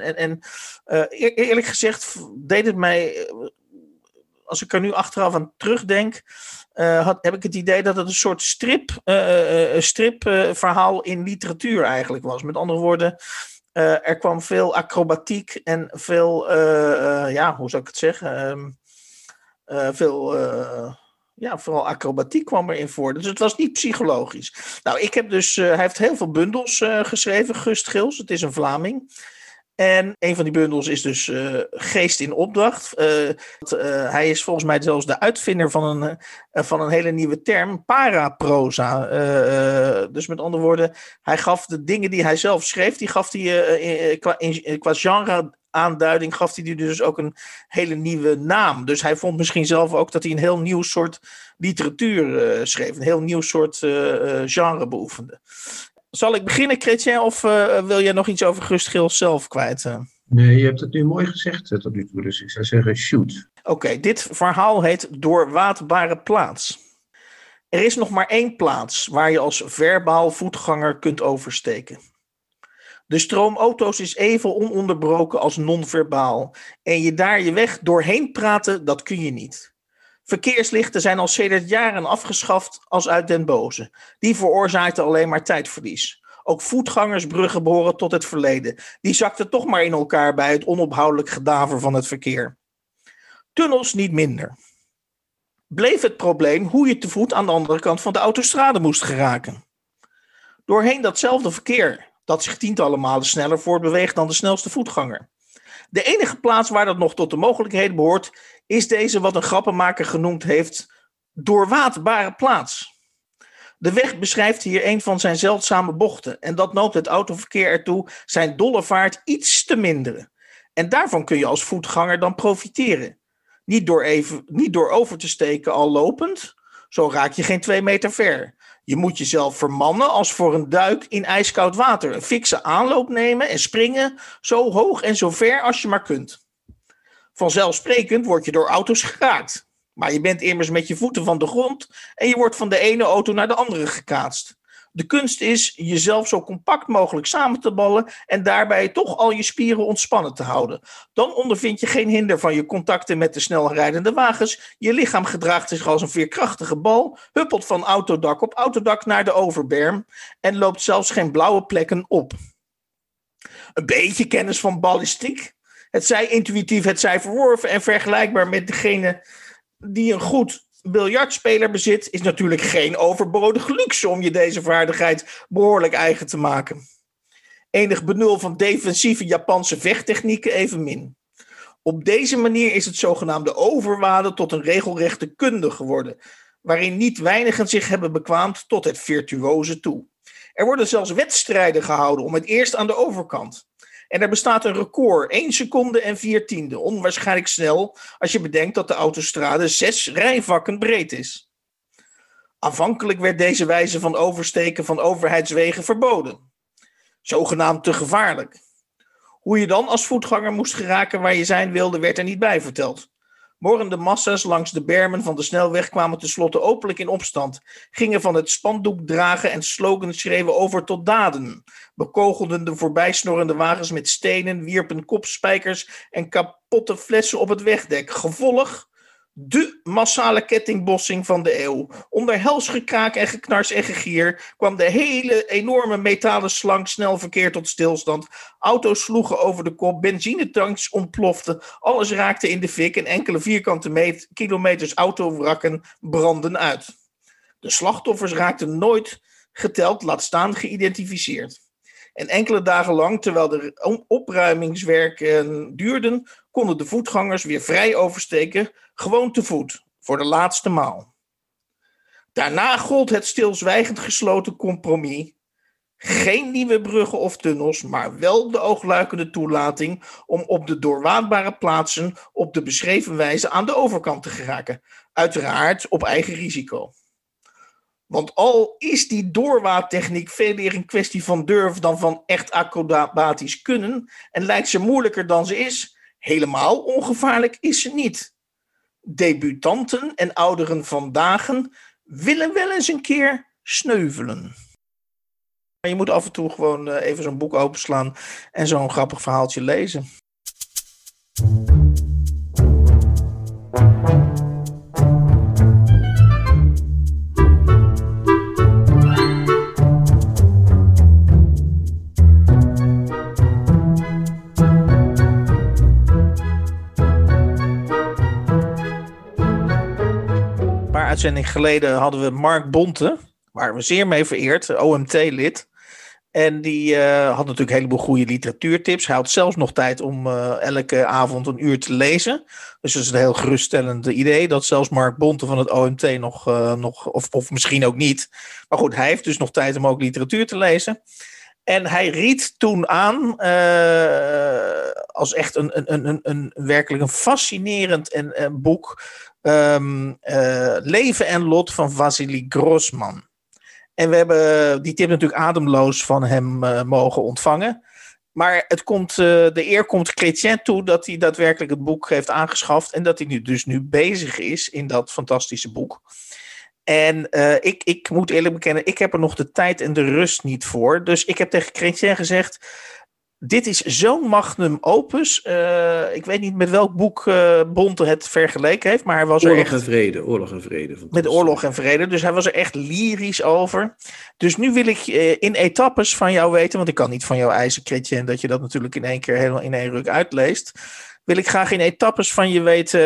en, en eerlijk gezegd deed het mij, als ik er nu achteraf aan terugdenk, had, heb ik het idee dat het een soort strip, stripverhaal in literatuur eigenlijk was. Met andere woorden. Uh, er kwam veel acrobatiek en veel, uh, uh, ja, hoe zou ik het zeggen? Um, veel, ja, vooral acrobatiek kwam erin voor. Dus het was niet psychologisch. Nou, ik heb dus, hij heeft heel veel bundels geschreven, Gust Gils, het is een Vlaming. En een van die bundels is dus uh, Geest in opdracht. Uh, uh, hij is volgens mij zelfs de uitvinder van een, van een hele nieuwe term, paraproza. dus met andere woorden, hij gaf de dingen die hij zelf schreef, die gaf hij qua, genre aanduiding, gaf hij die dus ook een hele nieuwe naam. Dus hij vond misschien zelf ook dat hij een heel nieuw soort literatuur schreef, een heel nieuw soort genre beoefende. Zal ik beginnen, Chrétien, of uh, wil jij nog iets over Gust Gils zelf kwijt? Nee, je hebt het nu mooi gezegd tot nu toe, dus ik zou zeggen shoot. Oké, okay, dit verhaal heet Doorwaadbare Plaats. Er is nog maar één plaats waar je als verbaal voetganger kunt oversteken. De stroom auto's is even ononderbroken als non-verbaal. En je daar je weg doorheen praten, dat kun je niet. Verkeerslichten zijn al sedert jaren afgeschaft als uit den boze. Die veroorzaakten alleen maar tijdverlies. Ook voetgangersbruggen behoren tot het verleden. Die zakten toch maar in elkaar bij het onophoudelijk gedaver van het verkeer. Tunnels niet minder. Bleef het probleem hoe je te voet aan de andere kant van de autostrade moest geraken. Doorheen datzelfde verkeer, dat zich tientallen malen sneller voortbeweegt dan de snelste voetganger. De enige plaats waar dat nog tot de mogelijkheden behoort, is deze wat een grappenmaker genoemd heeft, doorwaadbare plaats. De weg beschrijft hier een van zijn zeldzame bochten en dat noopt het autoverkeer ertoe zijn dolle vaart iets te minderen. En daarvan kun je als voetganger dan profiteren. Niet door, even, niet door over te steken al lopend, zo raak je geen twee meter ver. Je moet jezelf vermannen als voor een duik in ijskoud water. Een fikse aanloop nemen en springen zo hoog en zo ver als je maar kunt. Vanzelfsprekend word je door auto's geraakt. Maar je bent immers met je voeten van de grond en je wordt van de ene auto naar de andere gekaatst. De kunst is jezelf zo compact mogelijk samen te ballen en daarbij toch al je spieren ontspannen te houden. Dan ondervind je geen hinder van je contacten met de snelrijdende wagens. Je lichaam gedraagt zich als een veerkrachtige bal, huppelt van autodak op autodak naar de overberm en loopt zelfs geen blauwe plekken op. Een beetje kennis van ballistiek. Het zij intuïtief, het zij verworven en vergelijkbaar met degene die een goed biljartspeler bezit, is natuurlijk geen overbodige luxe om je deze vaardigheid behoorlijk eigen te maken. Enig benul van defensieve Japanse vechttechnieken evenmin. Op deze manier is het zogenaamde overwaden tot een regelrechte kunde geworden, waarin niet weinigen zich hebben bekwaamd tot het virtuoze toe. Er worden zelfs wedstrijden gehouden om het eerst aan de overkant. En er bestaat een record, 1 seconde en 4 tiende. Onwaarschijnlijk snel als je bedenkt dat de autostrade zes rijvakken breed is. Aanvankelijk werd deze wijze van oversteken van overheidswegen verboden. Zogenaamd te gevaarlijk. Hoe je dan als voetganger moest geraken waar je zijn wilde, werd er niet bij verteld. Morrende massa's langs de bermen van de snelweg kwamen tenslotte openlijk in opstand, gingen van het spandoek dragen en slogans schreven over tot daden, bekogelden de voorbijsnorrende wagens met stenen, wierpen kopspijkers en kapotte flessen op het wegdek. Gevolg de massale kettingbossing van de eeuw. Onder hels gekraak en geknars en gegier kwam de hele enorme metalen slang snel verkeer tot stilstand. Auto's sloegen over de kop, benzinetanks ontploften, alles raakte in de fik en enkele vierkante kilometers autowrakken brandden uit. De slachtoffers raakten nooit geteld, laat staan geïdentificeerd. En enkele dagen lang, terwijl de opruimingswerken duurden, konden de voetgangers weer vrij oversteken, gewoon te voet, voor de laatste maal. Daarna gold het stilzwijgend gesloten compromis. Geen nieuwe bruggen of tunnels, maar wel de oogluikende toelating om op de doorwaadbare plaatsen op de beschreven wijze aan de overkant te geraken. Uiteraard op eigen risico. Want al is die doorwaadtechniek veel meer een kwestie van durf dan van echt acrobatisch kunnen en lijkt ze moeilijker dan ze is, helemaal ongevaarlijk is ze niet. Debutanten en ouderen vandaag willen wel eens een keer sneuvelen. Je moet af en toe gewoon eh, even zo'n boek openslaan en zo'n grappig verhaaltje lezen. Uitzending geleden hadden we Mark Bonte, waar we zeer mee vereerd, OMT-lid. En die uh, had natuurlijk een heleboel goede literatuurtips. Hij had zelfs nog tijd om uh, elke avond een uur te lezen. Dus dat is een heel geruststellend idee. Dat zelfs Mark Bonte van het OMT nog, uh, nog of, of misschien ook niet. Maar goed, hij heeft dus nog tijd om ook literatuur te lezen. En hij riet toen aan, als echt een, een, een, een, werkelijk een fascinerend en, boek, um, uh, Leven en Lot van Vasily Grossman. En we hebben die tip natuurlijk ademloos van hem uh, mogen ontvangen. Maar het komt, de eer komt Chrétien toe dat hij daadwerkelijk het boek heeft aangeschaft. En dat hij nu dus nu bezig is in dat fantastische boek. En ik, ik moet eerlijk bekennen, ik heb er nog de tijd en de rust niet voor. Dus ik heb tegen Chrétien gezegd, dit is zo'n magnum opus. Uh, ik weet niet met welk boek uh, Bonte het vergeleken heeft, maar hij was oorlog er echt... en vrede, oorlog en vrede. Met oorlog en vrede, dus hij was er echt lyrisch over. Dus nu wil ik uh, in etappes van jou weten, want ik kan niet van jou eisen, Chrétien, dat je dat natuurlijk in één keer helemaal in één ruk uitleest. Wil ik graag in etappes van je weten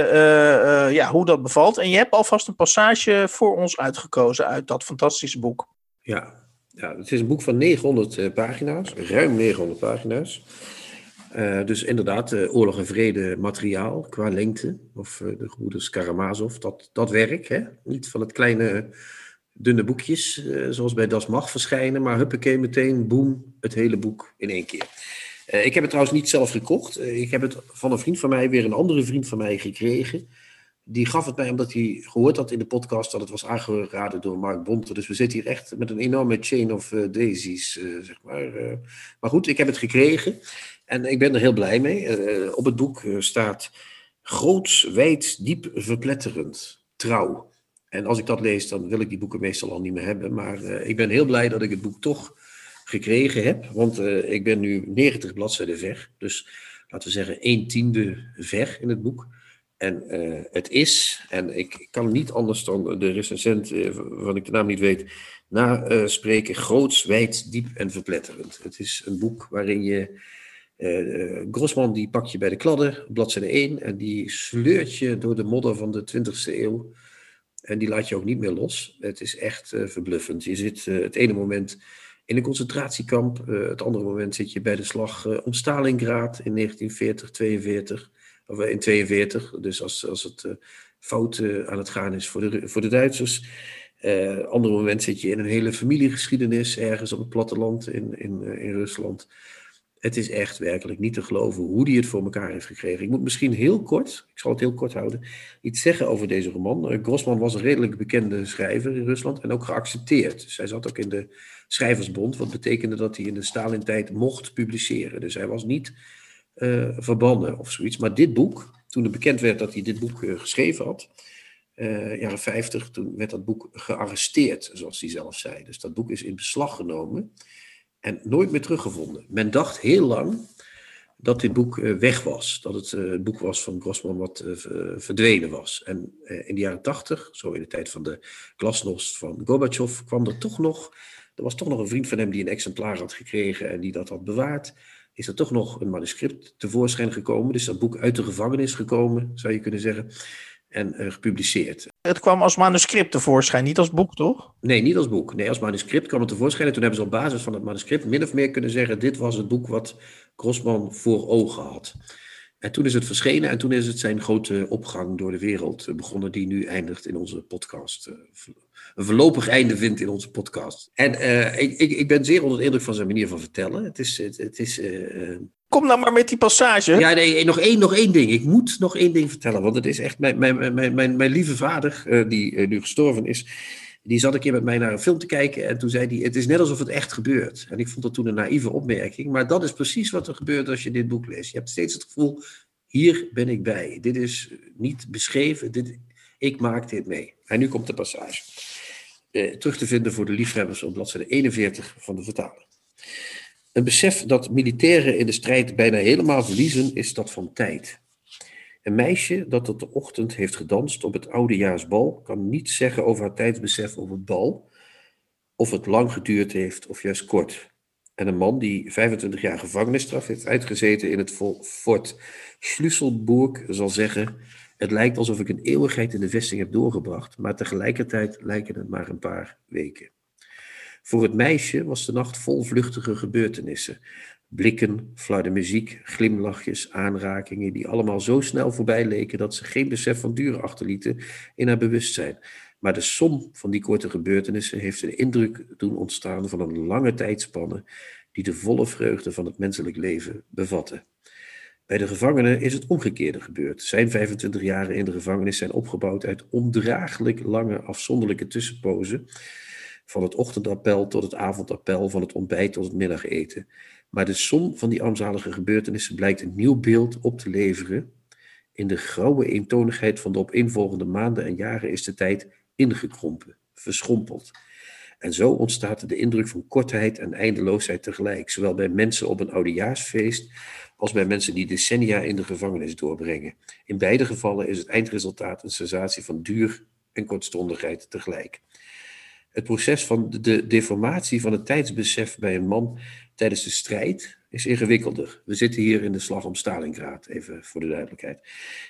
ja, hoe dat bevalt. En je hebt alvast een passage voor ons uitgekozen uit dat fantastische boek. Ja, ja, het is een boek van 900 uh, pagina's, ruim 900 pagina's. Uh, dus inderdaad, uh, oorlog en vrede materiaal qua lengte. Of de gebroeders Karamazov, dat, dat werk. Hè? Niet van het kleine, dunne boekjes, zoals bij Das Mag verschijnen. Maar huppakee, meteen, boem, het hele boek in één keer. ik heb het trouwens niet zelf gekocht. ik heb het van een vriend van mij, weer een andere vriend van mij gekregen die gaf het mij omdat hij gehoord had in de podcast dat het was aangeraden door Mark Bonte. Dus we zitten hier echt met een enorme chain of uh, daisies, uh, zeg maar. Uh, maar goed, ik heb het gekregen en ik ben er heel blij mee. op het boek staat groots, wijd, diep, verpletterend, trouw. En als ik dat lees, dan wil ik die boeken meestal al niet meer hebben. Maar ik ben heel blij dat ik het boek toch gekregen heb. Want ik ben nu 90 bladzijden ver. Dus laten we zeggen, een tiende ver in het boek. En uh, het is, en ik kan niet anders dan de recensent, uh, ik de naam niet weet, naspreken, uh, groots, wijd, diep en verpletterend. Het is een boek waarin je, Grossman die pak je bij de kladden, bladzijde 1, en die sleurt je door de modder van de 20e eeuw. En die laat je ook niet meer los. Het is echt verbluffend. Je zit het ene moment in een concentratiekamp, het andere moment zit je bij de slag om Stalingrad in 1940, 42 of in 42, dus als, als het uh, fout uh, aan het gaan is voor de, voor de Duitsers. Ander moment zit je in een hele familiegeschiedenis ergens op het platteland in, in, in Rusland. Het is echt werkelijk niet te geloven hoe die het voor elkaar heeft gekregen. Ik moet misschien heel kort, ik zal het heel kort houden, iets zeggen over deze roman. Grossman was een redelijk bekende schrijver in Rusland en ook geaccepteerd. Dus hij zat ook in de Schrijversbond, wat betekende dat hij in de Stalin-tijd mocht publiceren. Dus hij was niet uh, verbannen of zoiets. Maar dit boek, toen het bekend werd dat hij dit boek uh, geschreven had, uh, jaren 50, toen werd dat boek gearresteerd, zoals hij zelf zei. Dus dat boek is in beslag genomen en nooit meer teruggevonden. Men dacht heel lang dat dit boek weg was. Dat het het boek was van Grossman wat verdwenen was. En in de jaren 80, zo in de tijd van de glasnost van Gorbachev, kwam er toch nog. Er was toch nog een vriend van hem die een exemplaar had gekregen en die dat had bewaard is er toch nog een manuscript tevoorschijn gekomen. Dus dat boek uit de gevangenis gekomen, zou je kunnen zeggen. En uh, gepubliceerd. Het kwam als manuscript tevoorschijn, niet als boek, toch? Nee, niet als boek. Nee, als manuscript kwam het tevoorschijn. En toen hebben ze op basis van het manuscript min of meer kunnen zeggen: dit was het boek wat Grossman voor ogen had. En toen is het verschenen en toen is het zijn grote opgang door de wereld begonnen, die nu eindigt in onze podcast. Een voorlopig einde vindt in onze podcast. En uh, ik, ik, ik ben zeer onder de indruk van zijn manier van vertellen. Het is. Het, het is uh, Kom nou maar met die passage. Ja, nee, nog één, nog één ding. Ik moet nog één ding vertellen. Want het is echt mijn, mijn, mijn, mijn, mijn lieve vader, uh, die nu gestorven is. Die zat een keer met mij naar een film te kijken. En toen zei hij: Het is net alsof het echt gebeurt. En ik vond dat toen een naïeve opmerking. Maar dat is precies wat er gebeurt als je dit boek leest. Je hebt steeds het gevoel: Hier ben ik bij. Dit is niet beschreven. Dit, ik maak dit mee. En nu komt de passage eh, terug te vinden voor de liefhebbers op bladzijde 41 van de vertaling. Een besef dat militairen in de strijd bijna helemaal verliezen, is dat van tijd. Een meisje dat tot de ochtend heeft gedanst op het oudejaarsbal, kan niets zeggen over haar tijdsbesef op het bal, of het lang geduurd heeft of juist kort. En een man die 25 jaar gevangenisstraf heeft uitgezeten in het fort Schlüsselburg zal zeggen het lijkt alsof ik een eeuwigheid in de vesting heb doorgebracht, maar tegelijkertijd lijken het maar een paar weken. Voor het meisje was de nacht vol vluchtige gebeurtenissen. Blikken, flarde muziek, glimlachjes, aanrakingen, die allemaal zo snel voorbij leken dat ze geen besef van duur achterlieten in haar bewustzijn. Maar de som van die korte gebeurtenissen heeft een indruk doen ontstaan van een lange tijdspanne die de volle vreugde van het menselijk leven bevatte. Bij de gevangenen is het omgekeerde gebeurd. Zijn 25 jaren in de gevangenis zijn opgebouwd uit ondraaglijk lange afzonderlijke tussenpozen. Van het ochtendappel tot het avondappel, van het ontbijt tot het middageten. Maar de som van die armzalige gebeurtenissen blijkt een nieuw beeld op te leveren. In de grauwe eentonigheid van de opeenvolgende maanden en jaren is de tijd ingekrompen, verschrompeld. En zo ontstaat de indruk van kortheid en eindeloosheid tegelijk, zowel bij mensen op een oudejaarsfeest als bij mensen die decennia in de gevangenis doorbrengen. In beide gevallen is het eindresultaat een sensatie van duur en kortstondigheid tegelijk. Het proces van de deformatie van het tijdsbesef bij een man tijdens de strijd is ingewikkelder. We zitten hier in de slag om Stalingrad, even voor de duidelijkheid.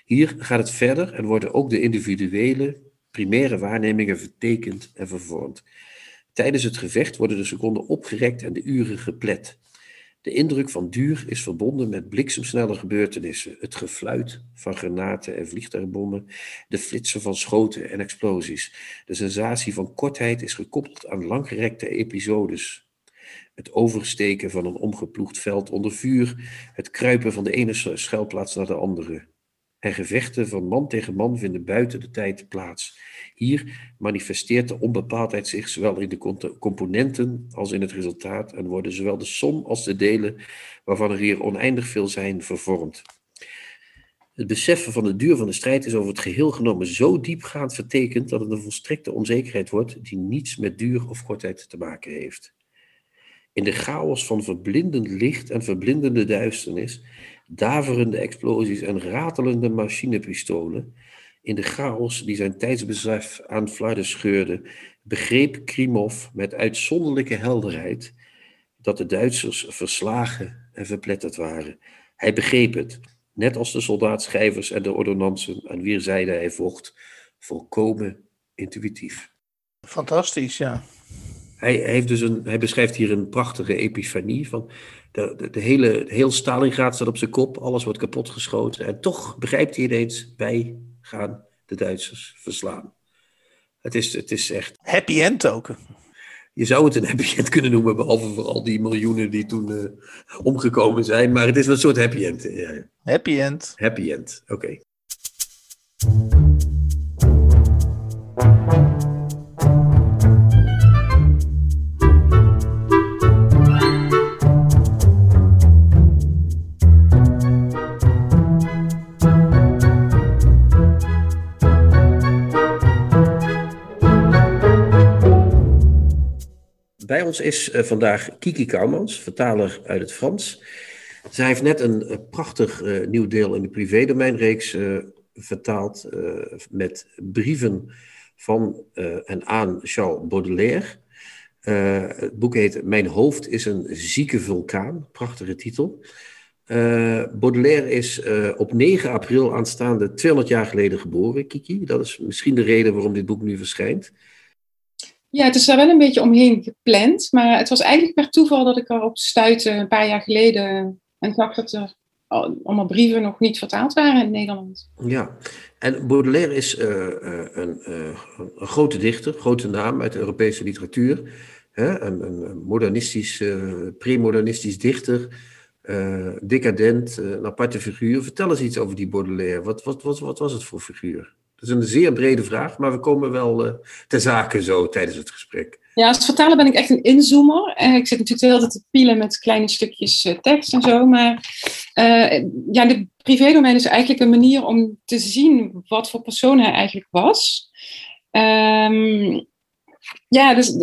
Hier gaat het verder en worden ook de individuele, primaire waarnemingen vertekend en vervormd. Tijdens het gevecht worden de seconden opgerekt en de uren geplet. De indruk van duur is verbonden met bliksemsnelle gebeurtenissen, het gefluit van granaten en vliegtuigbommen, de flitsen van schoten en explosies. De sensatie van kortheid is gekoppeld aan langgerekte episodes. Het oversteken van een omgeploegd veld onder vuur, het kruipen van de ene schuilplaats naar de andere. En gevechten van man tegen man vinden buiten de tijd plaats. Hier manifesteert de onbepaaldheid zich zowel in de componenten als in het resultaat en worden zowel de som als de delen, waarvan er hier oneindig veel zijn, vervormd. Het beseffen van de duur van de strijd is over het geheel genomen zo diepgaand vertekend dat het een volstrekte onzekerheid wordt die niets met duur of kortheid te maken heeft. In de chaos van verblindend licht en verblindende duisternis, daverende explosies en ratelende machinepistolen, in de chaos die zijn tijdsbesef aan flarden scheurde, begreep Krimov met uitzonderlijke helderheid dat de Duitsers verslagen en verpletterd waren. Hij begreep het, net als de soldaatschrijvers en de ordonnansen aan wier zijde hij vocht, volkomen intuïtief. Fantastisch, ja. Hij, heeft dus een, hij beschrijft hier een prachtige epifanie van de, de, de hele, heel Stalingrad staat op zijn kop, alles wordt kapotgeschoten en toch begrijpt hij ineens, wij gaan de Duitsers verslaan. Het is, het is echt... Happy end ook. Je zou het een happy end kunnen noemen, behalve voor al die miljoenen die toen uh, omgekomen zijn. Maar het is wel een soort happy end. Ja. Happy end. Happy end, oké. Okay. Bij ons is uh, vandaag Kiki Kouwmans, vertaler uit het Frans. Zij heeft net een uh, prachtig uh, nieuw deel in de privédomeinreeks vertaald met brieven van en aan Charles Baudelaire. het boek heet Mijn hoofd is een zieke vulkaan, prachtige titel. Baudelaire is op 9 april aanstaande 200 jaar geleden geboren, Kiki. Dat is misschien de reden waarom dit boek nu verschijnt. Ja, het is daar wel een beetje omheen gepland. Maar het was eigenlijk per toeval dat ik erop stuitte een paar jaar geleden. En zag dat er allemaal brieven nog niet vertaald waren in Nederland. Ja, en Baudelaire is uh, een, uh, een, grote dichter, grote naam uit de Europese literatuur. Hè? Een, een modernistisch, pre-modernistisch dichter. decadent, een aparte figuur. Vertel eens iets over die Baudelaire. Wat, wat, wat, wat was het voor figuur? Dat is een zeer brede vraag, maar we komen wel uh, ter zake zo tijdens het gesprek. Ja, als vertaler ben ik echt een inzoomer. Uh, ik zit natuurlijk tijd te pielen met kleine stukjes uh, tekst en zo. Maar ja, de privédomein is eigenlijk een manier om te zien wat voor persoon hij eigenlijk was. Um, ja, dus,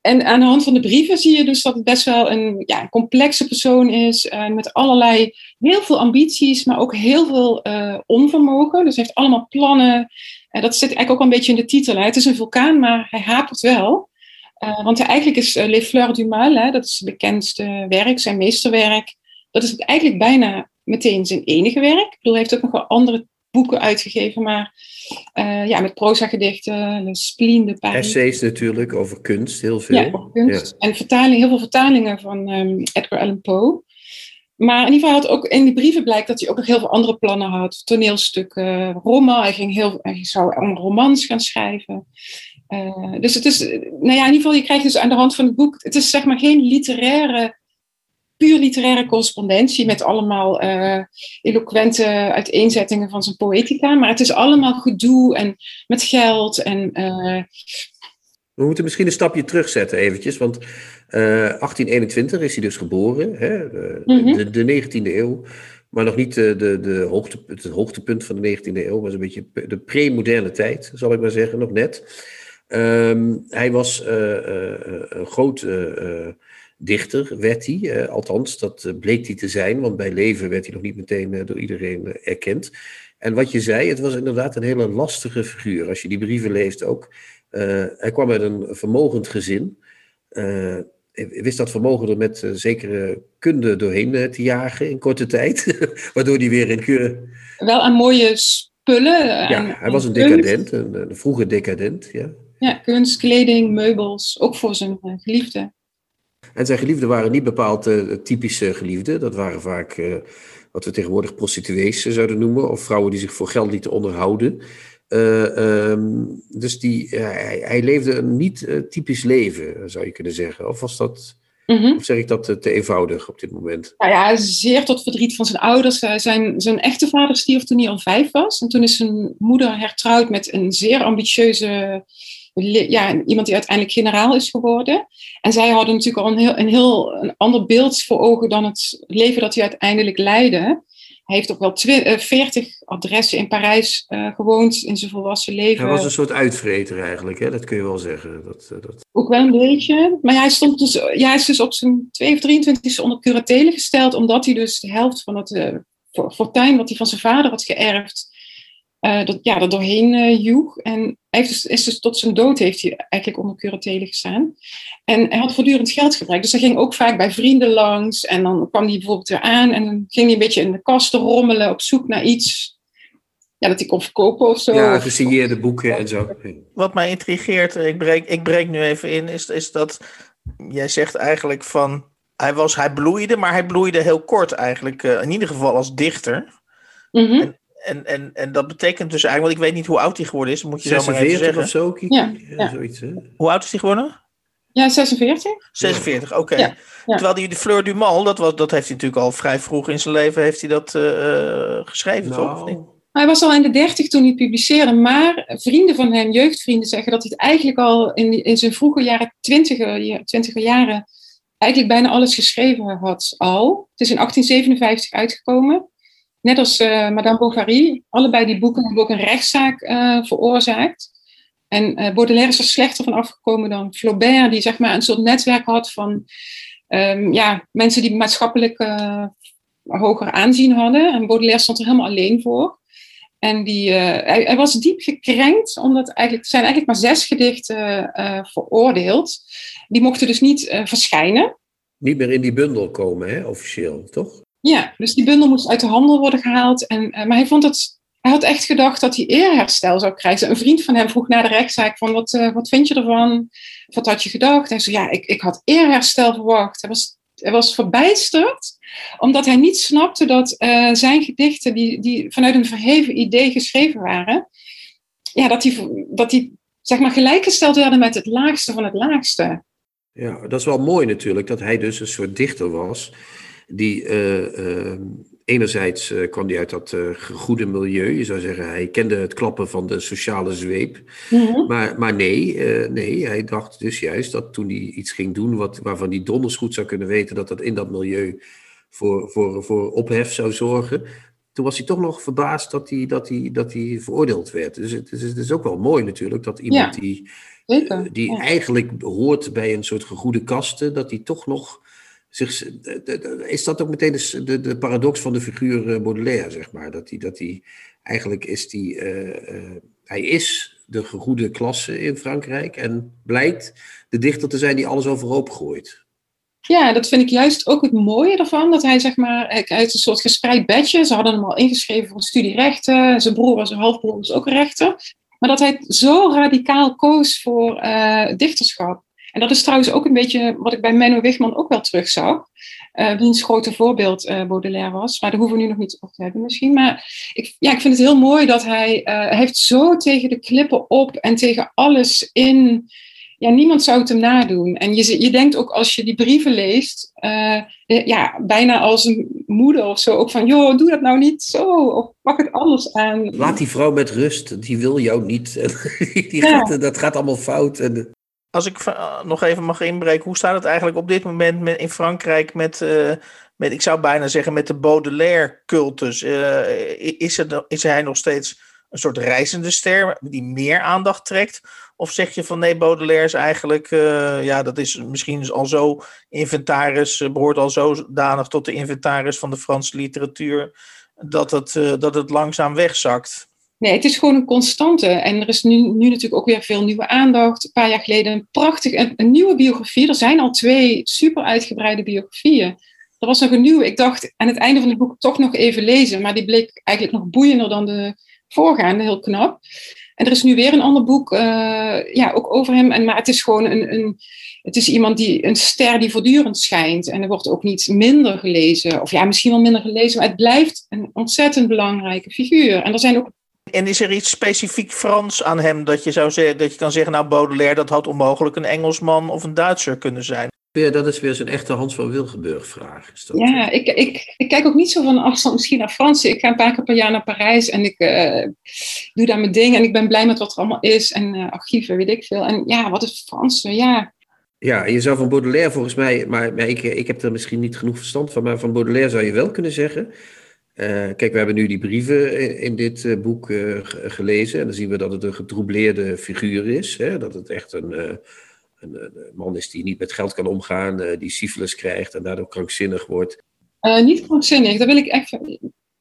en aan de hand van de brieven zie je dus dat het best wel een, ja, complexe persoon is. Uh, met allerlei, heel veel ambities, maar ook heel veel uh, onvermogen. Dus hij heeft allemaal plannen. Uh, dat zit eigenlijk ook een beetje in de titel. Hè. Het is een vulkaan, maar hij hapert wel. want hij, eigenlijk is Les Fleurs du Mal, hè, dat is het bekendste werk, zijn meesterwerk. Dat is eigenlijk bijna meteen zijn enige werk. Ik bedoel, hij heeft ook nog wel andere boeken uitgegeven, maar uh, ja, met proza-gedichten, de spleen, de pijn. Essays natuurlijk, over kunst, heel veel. Ja, over kunst. En vertaling, heel veel vertalingen van um, Edgar Allan Poe. Maar in ieder geval had ook in die brieven blijkt dat hij ook nog heel veel andere plannen had. Toneelstukken, roman. Hij, ging heel, hij zou romans gaan schrijven. Uh, dus het is, nou ja, in ieder geval, je krijgt dus aan de hand van het boek, het is zeg maar geen literaire puur literaire correspondentie met allemaal uh, eloquente uiteenzettingen van zijn poëtica. Maar het is allemaal gedoe en met geld en... Uh... We moeten misschien een stapje terugzetten eventjes, want uh, eh, 1821 is hij dus geboren, hè? Mm -hmm. de, de, 19e eeuw. Maar nog niet de, de, de hoogte, het hoogtepunt van de 19e eeuw, was een beetje de pre-moderne tijd, zal ik maar zeggen, nog net. Ehm, hij was een groot dichter, werd hij. althans, dat bleek hij te zijn, want bij leven werd hij nog niet meteen door iedereen erkend. En wat je zei, het was inderdaad een hele lastige figuur. Als je die brieven leest ook. hij kwam uit een vermogend gezin wist dat vermogen er met uh, zekere kunde doorheen uh, te jagen in korte tijd. [laughs] Waardoor hij weer in... Wel aan mooie spullen. Ja, hij was een decadent, een, een, vroege decadent. Ja. ja, kunst, kleding, meubels, ook voor zijn geliefde. En zijn geliefden waren niet bepaald typische geliefden. Dat waren vaak wat we tegenwoordig prostituees zouden noemen. Of vrouwen die zich voor geld lieten onderhouden. Uh, um, dus die, hij, hij, leefde een niet uh, typisch leven, zou je kunnen zeggen. Of was dat, mm -hmm. of zeg ik dat te eenvoudig op dit moment? Nou ja, zeer tot verdriet van zijn ouders. Zijn, zijn echte vader stierf toen hij al vijf was. En toen is zijn moeder hertrouwd met een zeer ambitieuze, ja, iemand die uiteindelijk generaal is geworden. En zij hadden natuurlijk al een heel, een heel een ander beeld voor ogen dan het leven dat hij uiteindelijk leidde. Hij heeft ook wel 40 eh, adressen in Parijs uh, gewoond in zijn volwassen leven. Hij was een soort uitvreter eigenlijk, hè? dat kun je wel zeggen. Dat, eh, dat... Ook wel een beetje. Maar hij, stond dus, ja, hij is dus op zijn 2 of 23 onder curatele gesteld, omdat hij dus de helft van het uh, fortuin wat hij van zijn vader had geërfd, uh, dat, ja, dat doorheen uh, joeg. En hij heeft dus, is dus tot zijn dood heeft hij eigenlijk onder curatele gestaan. En hij had voortdurend geldgebrek. Dus hij ging ook vaak bij vrienden langs. En dan kwam hij bijvoorbeeld weer aan. En dan ging hij een beetje in de kasten rommelen op zoek naar iets. Ja, dat hij kon verkopen of zo. Ja, gesigneerde boeken en zo. Wat mij intrigeert, ik breek, ik breek nu even in, is, is dat jij zegt eigenlijk van... Hij, was, hij bloeide, maar hij bloeide heel kort eigenlijk. Uh, in ieder geval als dichter. Mm -hmm en, en, en dat betekent dus eigenlijk, want ik weet niet hoe oud hij geworden is, moet je zo maar even zeggen. of zo, Kiki? Ja, ja. Zoiets, hè? Hoe oud is hij geworden? Ja, 46. 46, oké. Okay. Ja, ja. Terwijl die de Fleur du Mal, dat, was, dat heeft hij natuurlijk al vrij vroeg in zijn leven heeft hij dat uh, geschreven, nou. toch? Of niet? Hij was al in de dertig toen hij publiceerde, maar vrienden van hem, jeugdvrienden, zeggen dat hij het eigenlijk al in, in zijn vroege jaren, twintiger, twintiger jaren, eigenlijk bijna alles geschreven had al. Het is in 1857 uitgekomen. Net als uh, Madame Bovary, allebei die boeken hebben ook een rechtszaak uh, veroorzaakt. En uh, Baudelaire is er slechter van afgekomen dan Flaubert, die zeg maar een soort netwerk had van um, ja, mensen die maatschappelijk hoger aanzien hadden. En Baudelaire stond er helemaal alleen voor. En die, hij, hij, was diep gekrenkt, omdat eigenlijk, er zijn eigenlijk maar zes gedichten veroordeeld. Die mochten dus niet verschijnen. Niet meer in die bundel komen, hè, officieel, toch? Ja, dus die bundel moest uit de handel worden gehaald. En, uh, maar hij vond het. Hij had echt gedacht dat hij eerherstel zou krijgen. Een vriend van hem vroeg na de rechtszaak van wat, uh, wat vind je ervan? Wat had je gedacht? Hij zei ja, ik, ik had eerherstel verwacht. Hij was, hij was verbijsterd, omdat hij niet snapte dat uh, zijn gedichten, die, die vanuit een verheven idee geschreven waren, ja, dat die, dat die zeg maar gelijkgesteld werden met het laagste van het laagste. Ja, dat is wel mooi natuurlijk, dat hij dus een soort dichter was die uh, uh, enerzijds uh, kwam hij uit dat goede milieu. Je zou zeggen, hij kende het klappen van de sociale zweep. Mhm. Maar, maar nee, nee, hij dacht dus juist dat toen hij iets ging doen wat, waarvan hij donders goed zou kunnen weten dat dat in dat milieu voor, voor, voor ophef zou zorgen. Toen was hij toch nog verbaasd dat hij, dat hij, dat hij veroordeeld werd. Dus het is, het is ook wel mooi natuurlijk dat iemand ja, die, die ja. eigenlijk hoort bij een soort gegoede kasten, dat hij toch nog is dat ook meteen de, de, paradox van de figuur eh, Baudelaire, zeg maar? Dat hij, dat hij eigenlijk is die, uh, uh, hij is de gegoede klasse in Frankrijk en blijkt de dichter te zijn die alles overhoop gooit. Ja, dat vind ik juist ook het mooie ervan. Dat hij zeg maar uit een soort gespreid bedje. Ze hadden hem al ingeschreven voor een. Zijn broer was een halfbroer, was ook rechter. Maar dat hij zo radicaal koos voor dichterschap. En dat is trouwens ook een beetje wat ik bij Menno Wigman ook wel terugzag. Uh, wiens grote voorbeeld uh, Baudelaire was. Maar daar hoeven we nu nog niet over te hebben misschien. Maar ik, ja, ik vind het heel mooi dat hij, uh, hij heeft zo tegen de klippen op en tegen alles in. Ja, niemand zou het hem nadoen. En je, je denkt ook als je die brieven leest, ja, bijna als een moeder of zo, ook van, joh, doe dat nou niet zo, of pak het anders aan. Laat die vrouw met rust, die wil jou niet. [laughs] die ja. gaat, dat gaat allemaal fout. En als ik uh, nog even mag inbreken, hoe staat het eigenlijk op dit moment met, in Frankrijk met, uh, met, ik zou bijna zeggen, met de Baudelaire-cultus? Uh, is, is hij nog steeds een soort reizende ster die meer aandacht trekt? Of zeg je van nee, Baudelaire is eigenlijk, ja, dat is misschien al zo inventaris, behoort al zodanig tot de inventaris van de Franse literatuur, dat het, dat het langzaam wegzakt? Nee, het is gewoon een constante. En er is nu, nu natuurlijk ook weer veel nieuwe aandacht. Een paar jaar geleden een prachtig, een, een nieuwe biografie. Er zijn al twee super uitgebreide biografieën. Er was nog een nieuwe. Ik dacht aan het einde van het boek toch nog even lezen. Maar die bleek eigenlijk nog boeiender dan de voorgaande. Heel knap. En er is nu weer een ander boek, uh, ja, ook over hem. En, maar het is gewoon een, een, het is iemand die, een ster die voortdurend schijnt. En er wordt ook niet minder gelezen. Of ja, misschien wel minder gelezen. Maar het blijft een ontzettend belangrijke figuur. En er zijn ook en is er iets specifiek Frans aan hem dat je zou zeggen dat je kan zeggen, nou Baudelaire, dat had onmogelijk een Engelsman of een Duitser kunnen zijn? Ja, dat is weer zo'n echte Hans van Wilgenburg vraag. ja, ik, ik, ik kijk ook niet zo van afstand misschien naar Frans. Ik ga een paar keer per jaar naar Parijs en ik uh, doe daar mijn ding en ik ben blij met wat er allemaal is en uh, archieven, weet ik veel. En ja, wat is Frans? Ja, ja, je zou van Baudelaire volgens mij, maar, maar ik, ik heb er misschien niet genoeg verstand van, maar van Baudelaire zou je wel kunnen zeggen uh, kijk, we hebben nu die brieven in, dit uh, boek uh, gelezen. En dan zien we dat het een getroubleerde figuur is. Hè? Dat het echt een, een, een, man is die niet met geld kan omgaan, die syfilis krijgt en daardoor krankzinnig wordt. niet krankzinnig, dat wil ik echt.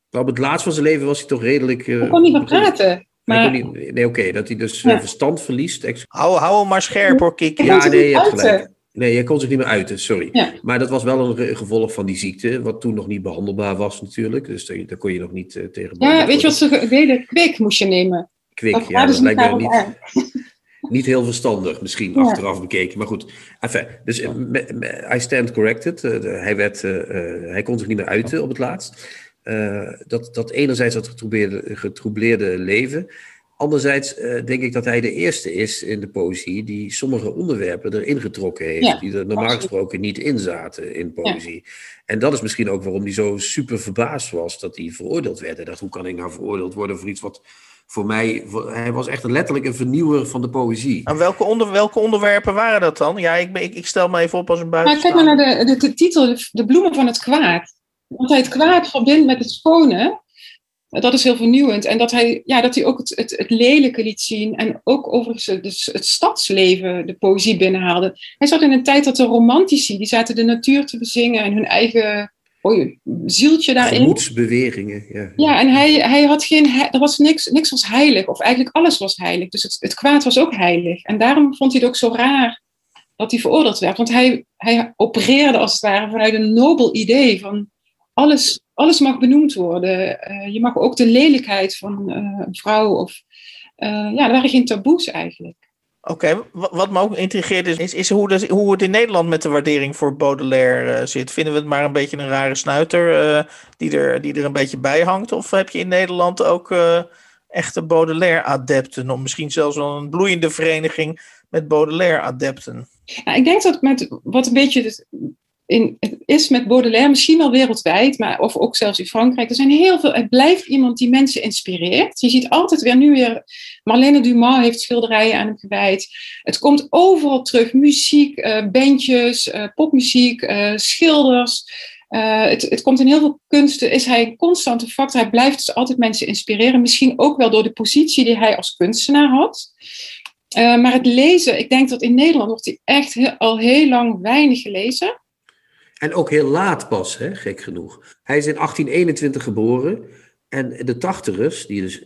Maar op het laatst van zijn leven was hij toch redelijk. Hij kon niet meer praten. Maar... Niet, nee, oké, okay, dat hij dus ja. verstand verliest. Hou, hou hem maar scherp hoor, Kik. Ja, nee, je hebt gelijk. Nee, je kon zich niet meer uiten, sorry. Maar dat was wel een gevolg van die ziekte, wat toen nog niet behandelbaar was natuurlijk. Dus daar, kon je nog niet uh, tegen Ja, weet je wat ze deden? Kwik moest je nemen. Kwik, ja, dat lijkt me niet, [laughs] niet heel verstandig, misschien achteraf bekeken. Maar goed, enfin, dus uh, I stand corrected. Uh, hij, werd, hij kon zich niet meer uiten op het laatst. dat, dat enerzijds dat getroubleerde, getroubleerde leven Anderzijds uh, denk ik dat hij de eerste is in de poëzie die sommige onderwerpen erin getrokken heeft, die er normaal gesproken niet in zaten in poëzie. En dat is misschien ook waarom hij zo super verbaasd was dat hij veroordeeld werd. Hij dacht, hoe kan ik nou veroordeeld worden voor iets wat voor mij, hij was echt letterlijk een vernieuwer van de poëzie. En welke, onder, welke onderwerpen waren dat dan? Ja, ik, ik, ik stel me even op als een buitenstaander. Maar kijk maar naar de, de, de titel, de, de bloemen van het kwaad. Want hij het kwaad verbindt met het schone. Dat is heel vernieuwend. En dat hij, ja, dat hij ook het, het, het lelijke liet zien. En ook overigens het, het stadsleven de poëzie binnenhaalde. Hij zat in een tijd dat de romantici, die zaten de natuur te bezingen en hun eigen oh, zieltje daarin. Gemoedsbewegingen, ja. Ja, en hij, hij had geen, er was niks, niks was heilig. Of eigenlijk alles was heilig. Dus het, het kwaad was ook heilig. En daarom vond hij het ook zo raar dat hij veroordeeld werd. Want hij, hij opereerde als het ware vanuit een nobel idee van alles alles mag benoemd worden. Uh, je mag ook de lelijkheid van uh, een vrouw of... Uh, ja, er waren geen taboes eigenlijk. Oké, okay, wat me ook intrigeert is, is, is hoe, de, hoe, het in Nederland met de waardering voor Baudelaire zit. Vinden we het maar een beetje een rare snuiter die, er, die er een beetje bij hangt? Of heb je in Nederland ook echte Baudelaire-adepten? Of misschien zelfs wel een bloeiende vereniging met Baudelaire-adepten? Nou, ik denk dat met wat een beetje in, het is met Baudelaire misschien wel wereldwijd, maar of ook zelfs in Frankrijk. Er zijn heel veel. Het blijft iemand die mensen inspireert. Je ziet altijd weer nu weer. Marlene Dumas heeft schilderijen aan hem gewijd. Het komt overal terug: muziek, uh, bandjes, uh, popmuziek, uh, schilders. Het, het, komt in heel veel kunsten. Is hij een constante factor? Hij blijft dus altijd mensen inspireren. Misschien ook wel door de positie die hij als kunstenaar had. maar het lezen, ik denk dat in Nederland wordt hij echt al heel lang weinig gelezen. En ook heel laat pas, hè, gek genoeg. Hij is in 1821 geboren. En de tachtigers, die dus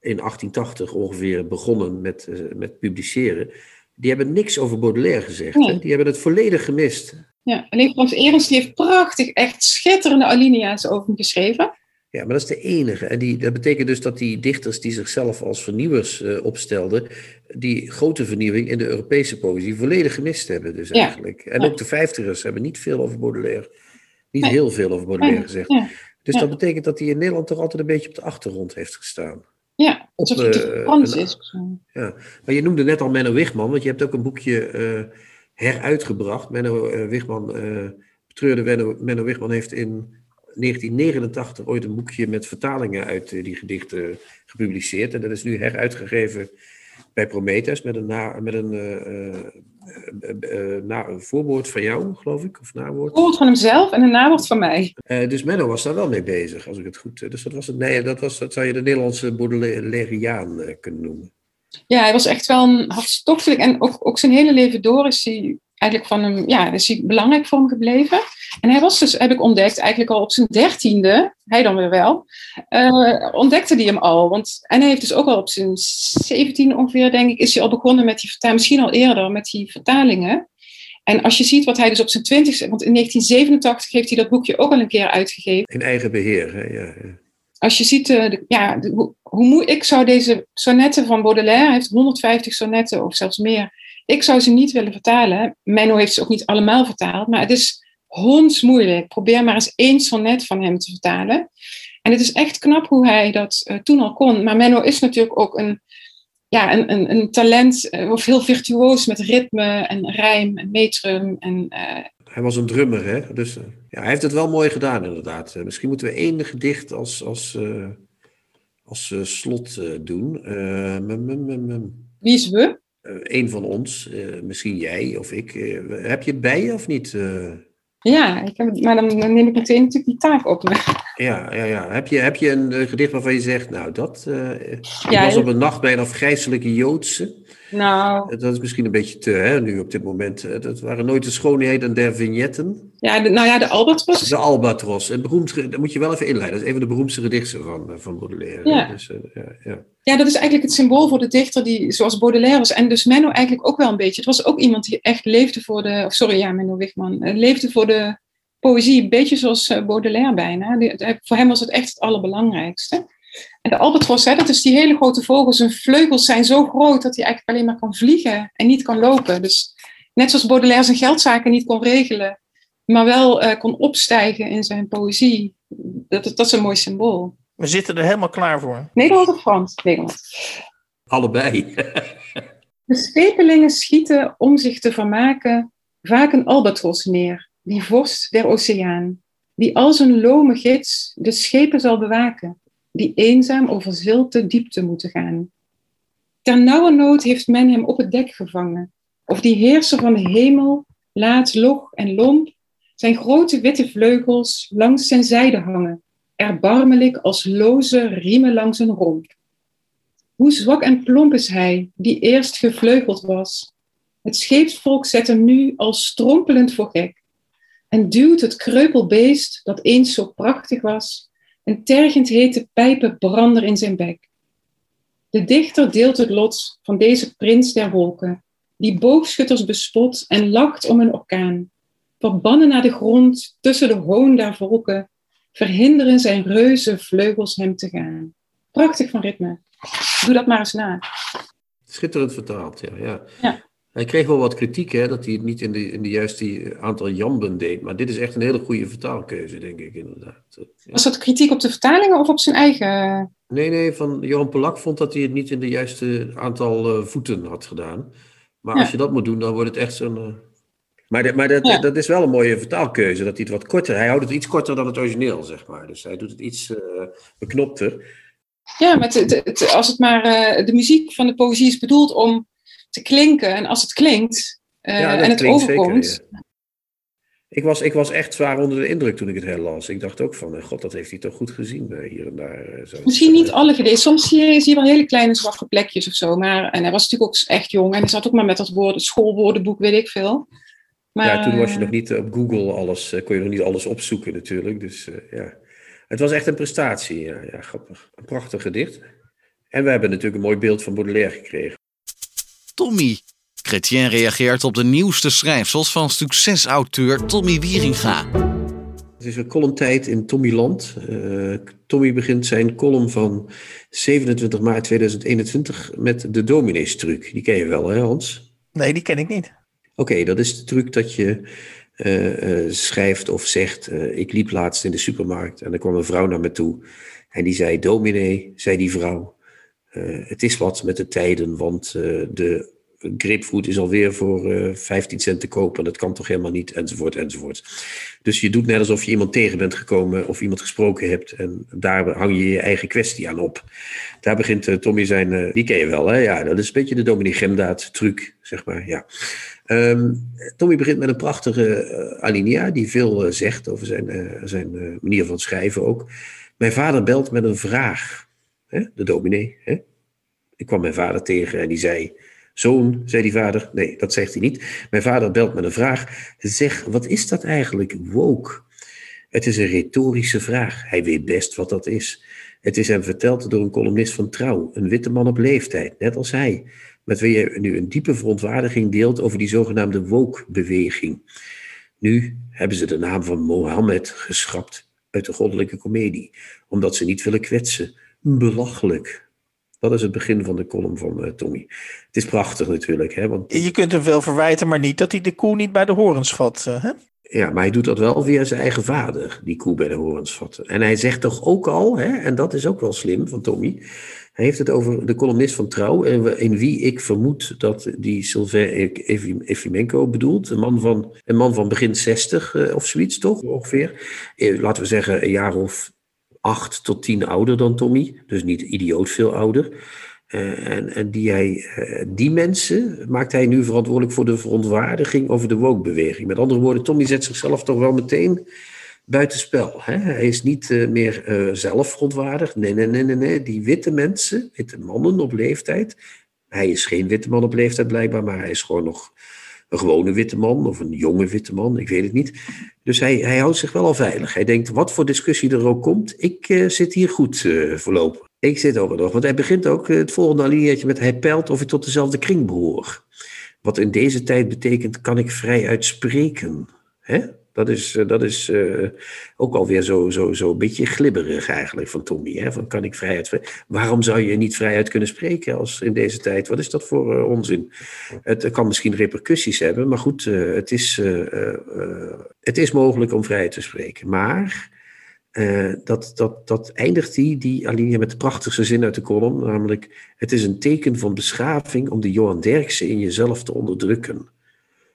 in 1880 ongeveer begonnen met, uh, met publiceren, die hebben niks over Baudelaire gezegd. Hè? Die hebben het volledig gemist. Ja, alleen Frans Erens die heeft prachtig, echt schitterende alinea's over hem geschreven. Ja, maar dat is de enige. En die, dat betekent dus dat die dichters die zichzelf als vernieuwers uh, opstelden, die grote vernieuwing in de Europese poëzie volledig gemist hebben. Dus eigenlijk. En ook de vijftigers hebben niet veel over Baudelaire, niet heel veel over Baudelaire gezegd. Dus dat betekent dat hij in Nederland toch altijd een beetje op de achtergrond heeft gestaan. Ja, alsof het uh, Frans is. Ja, maar je noemde net al Menno Wigman, want je hebt ook een boekje uh, heruitgebracht. Menno Wigman, betreurde Menno, Menno Wigman heeft in 1989 ooit een boekje met vertalingen uit die gedichten gepubliceerd. En dat is nu heruitgegeven bij Prometheus met een, met een uh, na, een voorwoord van jou, geloof ik, of nawoord? Voorwoord van hemzelf en een nawoord van mij. dus Menno was daar wel mee bezig, als ik het goed... Dus dat was het, nee, dat, was, dat zou je de Nederlandse Baudelaireaan kunnen noemen. Ja, hij was echt wel een hartstochtelijk. En ook, ook zijn hele leven door is hij eigenlijk van hem, ja, is hij belangrijk voor hem gebleven. En hij was dus, heb ik ontdekt, eigenlijk al op zijn dertiende, hij dan weer wel, uh, ontdekte hij hem al. Want, en hij heeft dus ook al op zijn zeventiende ongeveer, denk ik, is hij al begonnen met die vertalingen, misschien al eerder, met die vertalingen. En als je ziet wat hij dus op zijn twintigste, want in 1987 heeft hij dat boekje ook al een keer uitgegeven. In eigen beheer, hè? Ja, ja. Als je ziet, uh, de, ja, de, hoe, hoe moe, ik zou deze sonnetten van Baudelaire, hij heeft 150 sonnetten of zelfs meer, ik zou ze niet willen vertalen. Menno heeft ze ook niet allemaal vertaald, maar het is hondsmoeilijk. Probeer maar eens één sonnet van hem te vertalen. En het is echt knap hoe hij dat uh, toen al kon. Maar Menno is natuurlijk ook een, ja, een, een, een talent, uh, of heel virtuoos met ritme en rijm en metrum. En, uh... Hij was een drummer, hè? Dus ja, hij heeft het wel mooi gedaan, inderdaad. misschien moeten we één gedicht als, als, als slot doen. Wie is we? een van ons, misschien jij of ik, heb je bij je of niet? Ja, ik heb, maar dan, neem ik meteen natuurlijk die taak op me. Ja, ja, ja. Heb, je, heb je een gedicht waarvan je zegt, nou dat, ja, was op een nacht bij een afgrijzelijke Joodse. Nou. Dat is misschien een beetje te, hè, nu op dit moment. Dat waren nooit de schoonheden der vignetten. Ja, de, nou ja, de Albatros. De Albatros. Het beroemd, dat moet je wel even inleiden. Dat is een van de beroemdste gedichten van, van Baudelaire. Ja. Dus, ja, ja. ja, dat is eigenlijk het symbool voor de dichter die, zoals Baudelaire was. En dus Menno eigenlijk ook wel een beetje. Het was ook iemand die echt leefde voor de, of sorry, ja, Menno Wigman. Leefde voor de poëzie, een beetje zoals Baudelaire bijna. Voor hem was het echt het allerbelangrijkste. En de albatros, hè, dat is die hele grote vogel. Zijn vleugels zijn zo groot dat hij eigenlijk alleen maar kan vliegen en niet kan lopen. Dus net zoals Baudelaire zijn geldzaken niet kon regelen, maar wel uh, kon opstijgen in zijn poëzie. Dat, dat, is een mooi symbool. We zitten er helemaal klaar voor. Nederland of Frans? Nederland. Allebei. de schepelingen schieten om zich te vermaken vaak een albatros neer, die vorst der oceaan, die als een lome gids de schepen zal bewaken die eenzaam over zilte diepte moeten gaan. Ter nauwe nood heeft men hem op het dek gevangen, of die heerser van de hemel laat log en lomp zijn grote witte vleugels langs zijn zijde hangen, erbarmelijk als loze riemen langs een romp. Hoe zwak en plomp is hij, die eerst gevleugeld was. Het scheepsvolk zet hem nu al strompelend voor gek en duwt het kreupelbeest, dat eens zo prachtig was, een tergend hete pijpenbrander in zijn bek. De dichter deelt het lot van deze prins der wolken, die boogschutters bespot en lacht om een orkaan. Verbannen naar de grond tussen de hoon der volken, verhinderen zijn reuze vleugels hem te gaan. Prachtig van ritme. Doe dat maar eens na. Schitterend vertaald, ja. ja. ja. Hij kreeg wel wat kritiek, hè, dat hij het niet in de, in de juiste aantal jamben deed. Maar dit is echt een hele goede vertaalkeuze, denk ik, inderdaad. Ja. Was dat kritiek op de vertalingen of op zijn eigen... Nee, nee, van Johan Polak vond dat hij het niet in de juiste aantal uh, voeten had gedaan. Maar ja. als je dat moet doen, dan wordt het echt zo'n... Uh... Maar, de, maar dat, ja. dat is wel een mooie vertaalkeuze, dat hij het wat korter... Hij houdt het iets korter dan het origineel, zeg maar. Dus hij doet het iets uh, beknopter. Ja, maar het, het, als het maar... de muziek van de poëzie is bedoeld om te klinken. En als het klinkt uh, ja, en het overkomt. Zeker, ja. ik, was, ik was echt zwaar onder de indruk toen ik het herlas. Ik dacht ook van, god, dat heeft hij toch goed gezien uh, hier en daar. Zo. Misschien niet alle gedichten. Soms zie je, zie je wel hele kleine zwakke plekjes of zo. Maar, en hij was natuurlijk ook echt jong. En hij zat ook maar met dat woord, schoolwoordenboek, weet ik veel. Maar, ja, toen was je nog niet op Google alles, kon je nog niet alles opzoeken natuurlijk. Dus ja, het was echt een prestatie. Ja, ja, grappig. Een prachtig gedicht. En we hebben natuurlijk een mooi beeld van Baudelaire gekregen. Tommy. Chrétien reageert op de nieuwste schrijfsels van succesauteur Tommy Wieringa. Het is een columntijd in Tommy Land. Uh, Tommy begint zijn column van 27 maart 2021 met de domineestruc. Die ken je wel, hè Hans? Nee, die ken ik niet. Oké, okay, dat is de truc dat je uh, uh, schrijft of zegt... ik liep laatst in de supermarkt en er kwam een vrouw naar me toe... en die zei, dominee, zei die vrouw... Uh, het is wat met de tijden, want uh, de grapefruit is alweer voor uh, 15 cent te kopen. Dat kan toch helemaal niet, enzovoort, enzovoort. Dus je doet net alsof je iemand tegen bent gekomen of iemand gesproken hebt. En daar hang je je eigen kwestie aan op. Daar begint Tommy zijn, uh, die ken je wel, hè? Ja, dat is een beetje de Dominique Gemdaad truc, zeg maar, ja. Um, Tommy begint met een prachtige alinea die veel zegt over zijn, zijn manier van schrijven ook. Mijn vader belt met een vraag. Hè? De dominee, hè? Ik kwam mijn vader tegen en die zei: Zoon, zei die vader. Nee, dat zegt hij niet. Mijn vader belt met een vraag. Zeg, wat is dat eigenlijk, woke? Het is een retorische vraag. Hij weet best wat dat is. Het is hem verteld door een columnist van Trouw, een witte man op leeftijd, net als hij, met wie je nu een diepe verontwaardiging deelt over die zogenaamde woke-beweging. Nu hebben ze de naam van Mohammed geschrapt uit de goddelijke komedie, omdat ze niet willen kwetsen. Belachelijk. Dat is het begin van de column van uh, Tommy. Het is prachtig natuurlijk. Hè, want... Je kunt hem wel verwijten, maar niet dat hij de koe niet bij de horens vat. Uh, hè? Ja, maar hij doet dat wel via zijn eigen vader, die koe bij de horens vatten. En hij zegt toch ook al, hè, en dat is ook wel slim van Tommy. Hij heeft het over de columnist van Trouw, in wie ik vermoed dat die Sylvain Efimenko bedoelt. Een man van, een man van begin 60 uh, of zoiets, toch ongeveer. laten we zeggen een jaar of acht tot tien ouder dan Tommy, dus niet idioot veel ouder. Uh, en, en die, hij, uh, die mensen maakt hij nu verantwoordelijk voor de verontwaardiging over de woke-beweging. Met andere woorden, Tommy zet zichzelf toch wel meteen buitenspel. Hè? Hij is niet uh, meer zelf verontwaardigd. Nee, nee, nee, nee, nee. Die witte mensen, witte mannen op leeftijd. Hij is geen witte man op leeftijd blijkbaar, maar hij is gewoon nog een gewone witte man of een jonge witte man, ik weet het niet. Dus hij, hij houdt zich wel al veilig. Hij denkt, wat voor discussie er ook komt, ik uh, zit hier goed uh, voorlopig. Ik zit ook nog, want hij begint ook uh, het volgende alineaatje met hij peilt of ik tot dezelfde kring behoor. Wat in deze tijd betekent, kan ik vrij uitspreken. Hè? Dat is, uh, dat is uh, ook alweer zo, zo, zo een beetje glibberig eigenlijk van Tommy. Hè? Van kan ik vrijheid Waarom zou je niet vrijheid kunnen spreken als in deze tijd? Wat is dat voor uh, onzin? Het kan misschien repercussies hebben, maar goed, het, is, het is mogelijk om vrijheid te spreken. Maar dat, dat, dat eindigt die, die alinea met de prachtigste zin uit de column, namelijk het is een teken van beschaving om de Johan Derksen in jezelf te onderdrukken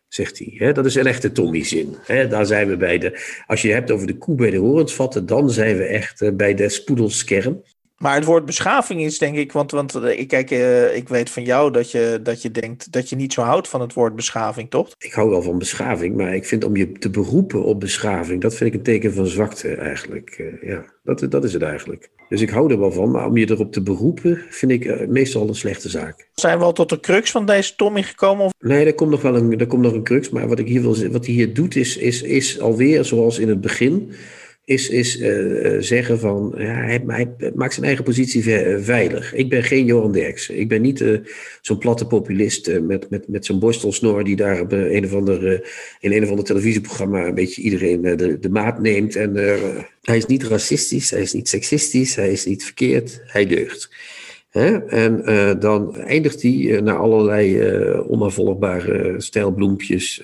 zegt hij. Dat is een echte Tommy-zin. Daar zijn we bij de. Als je hebt over de koe bij de horens vatten, dan zijn we echt eh, bij de spoedelskern. Maar het woord beschaving is denk ik, want, want eh, ik, kijk, uh, ik weet van jou dat je, dat je denkt dat je niet zo houdt van het woord beschaving, toch? Ik hou wel van beschaving, maar ik vind om je te beroepen op beschaving, dat vind ik een teken van zwakte eigenlijk. Uh, ja, dat, dat is het eigenlijk. Dus ik hou er wel van, maar om je erop te beroepen, vind ik uh, meestal een slechte zaak. Zijn we al tot de crux van deze Tommy gekomen? Of? Nee, er komt nog wel een, er komt nog een crux, maar wat ik hier wil wat hij hier doet is, is, is alweer zoals in het begin is, is uh, zeggen van, ja, hij, hij, maakt zijn eigen positie veilig. Ik ben geen Johan Derksen. Ik ben niet zo'n platte populist met, met, met zo'n borstelsnor die daar op een of ander, in een of ander televisieprogramma een beetje iedereen de, de maat neemt. En hij is niet racistisch, hij is niet seksistisch, hij is niet verkeerd, hij deugt. En dan eindigt hij naar allerlei onafvolgbare stijlbloempjes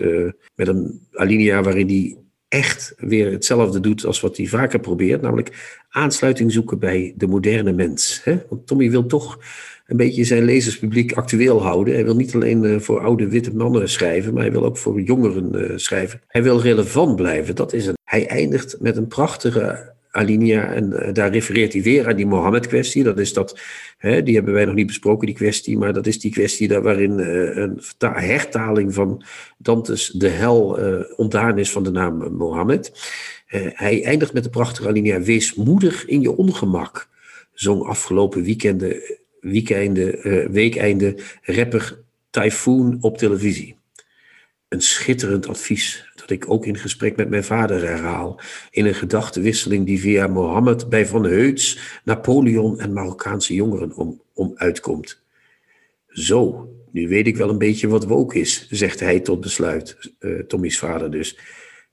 met een alinea waarin hij echt weer hetzelfde doet als wat hij vaker probeert, namelijk aansluiting zoeken bij de moderne mens. Hè? Want Tommy wil toch een beetje zijn lezerspubliek actueel houden. Hij wil niet alleen uh, voor oude witte mannen schrijven, maar hij wil ook voor jongeren uh, schrijven. Hij wil relevant blijven, dat is het. Hij eindigt met een prachtige alinea. En uh, daar refereert hij weer aan die Mohammed-kwestie. Dat is dat, hè, die hebben wij nog niet besproken, die kwestie. Maar dat is die kwestie daar waarin uh, een hertaling van Dantes de hel uh, ontdaan is van de naam Mohammed. hij eindigt met de prachtige alinea. Wees moedig in je ongemak. Zong afgelopen weekenden, weekende, weekeinde rapper Typhoon op televisie. Een schitterend advies dat ik ook in gesprek met mijn vader herhaal. In een gedachtenwisseling die via Mohammed bij Van Heuts, Napoleon en Marokkaanse jongeren om, om uitkomt. Zo, nu weet ik wel een beetje wat woke is, zegt hij tot besluit, uh, Tommy's vader dus.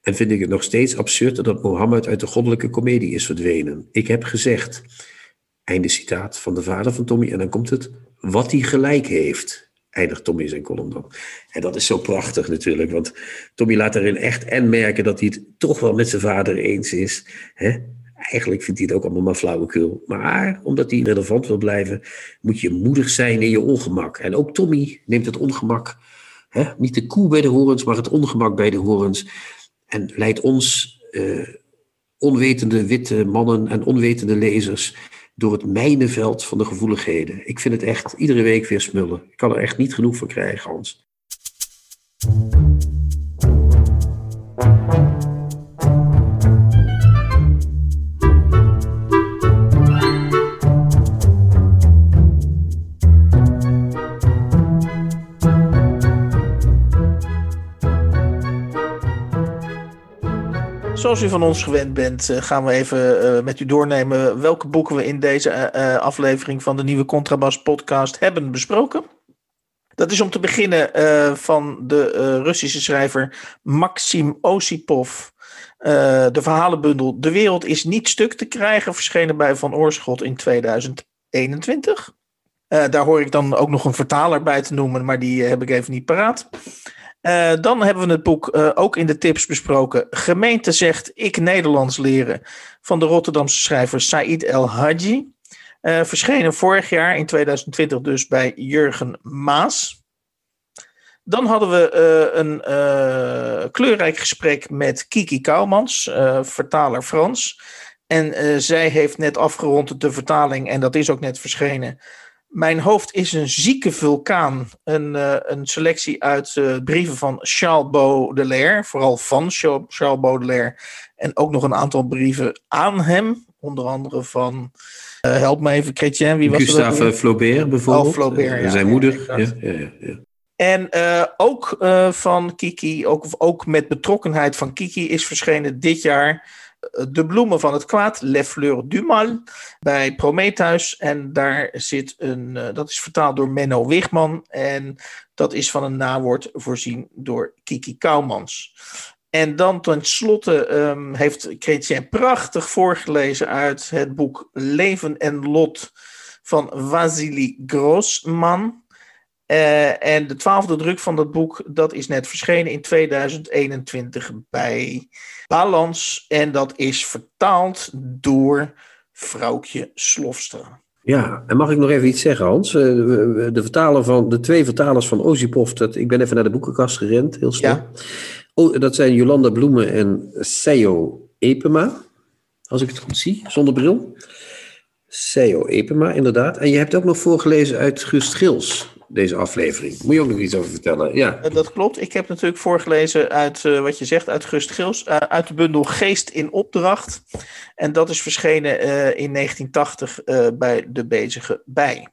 En vind ik het nog steeds absurd dat Mohammed uit de goddelijke komedie is verdwenen. Ik heb gezegd, einde citaat van de vader van Tommy, en dan komt het, wat hij gelijk heeft eindigt Tommy zijn column dan. En dat is zo prachtig natuurlijk, want Tommy laat erin echt en merken dat hij het toch wel met zijn vader eens is. Hè? Eigenlijk vindt hij het ook allemaal maar flauwekul. Maar omdat hij relevant wil blijven, moet je moedig zijn in je ongemak. En ook Tommy neemt het ongemak, hè, niet de koe bij de horens, maar het ongemak bij de horens. En leidt ons uh, onwetende witte mannen en onwetende lezers door het mijnenveld van de gevoeligheden. Ik vind het echt iedere week weer smullen. Ik kan er echt niet genoeg van krijgen, Hans. Zoals u van ons gewend bent, eh, gaan we even uh, met u doornemen welke boeken we in deze uh, aflevering van de nieuwe Contrabas podcast hebben besproken. Dat is om te beginnen van de Russische schrijver Maxim Osipov. de verhalenbundel De wereld is niet stuk te krijgen, verschenen bij Van Oorschot in 2021. daar hoor ik dan ook nog een vertaler bij te noemen, maar die heb ik even niet paraat. Uh, dan hebben we het boek uh, ook in de tips besproken. Gemeente zegt ik Nederlands leren van de Rotterdamse schrijver Said El Hadji. Uh, verschenen vorig jaar in 2020 dus bij Jurgen Maas. Dan hadden we een kleurrijk gesprek met Kiki Kouwmans, vertaler Frans. En zij heeft net afgerond de vertaling, en dat is ook net verschenen, mijn hoofd is een zieke vulkaan. Een, uh, een selectie uit uh, brieven van Charles Baudelaire. Vooral van Charles Baudelaire. En ook nog een aantal brieven aan hem. Onder andere van, uh, help me even, Chrétien. Wie was Gustave dat Flaubert bijvoorbeeld. Oh, Flaubert, ja. Zijn moeder. Ja, ja, ja, En ook van Kiki, ook, ook met betrokkenheid van Kiki, is verschenen dit jaar de bloemen van het kwaad, Les Fleurs du Mal, bij Prometheus. En daar zit een, uh, dat is vertaald door Menno Wigman. En dat is van een nawoord voorzien door Kiki Kouwmans. En dan tenslotte um, heeft Chrétien prachtig voorgelezen uit het boek Leven en Lot van Vasily Grossman. Uh, en de twaalfde druk van dat boek, dat is net verschenen in 2021 bij Balans. En dat is vertaald door vrouwtje Slofstra. Ja, en mag ik nog even iets zeggen, Hans? Uh, de, vertaler van, de twee vertalers van Ozipov, dat, ik ben even naar de boekenkast gerend, heel snel. Ja. Oh, dat zijn Jolanda Bloemen en Sejo Epema, als ik het goed zie, zonder bril. Sejo Epema, inderdaad. En je hebt ook nog voorgelezen uit Gust Gils deze aflevering. Moet je ook nog iets over vertellen? Ja. Dat klopt. Ik heb natuurlijk voorgelezen uit uh, wat je zegt, uit Gust Gils, uh, uit de bundel Geest in Opdracht. En dat is verschenen in 1980 bij De Bezige Bij.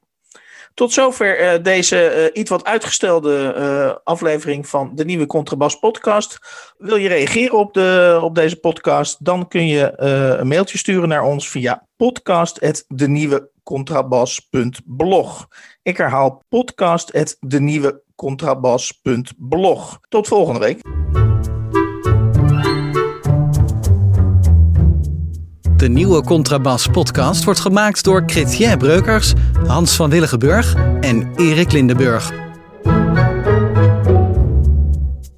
Tot zover deze iets wat uitgestelde aflevering van de nieuwe Contrabas podcast. Wil je reageren op, de, op deze podcast? Dan kun je een mailtje sturen naar ons via podcast.denieuwecontrabas.blog. Ik herhaal podcast.denieuwecontrabas.blog. Tot volgende week. De nieuwe Contrabas podcast wordt gemaakt door Chrétien Breukers, Hans van Willigenburg en Erik Lindenburg.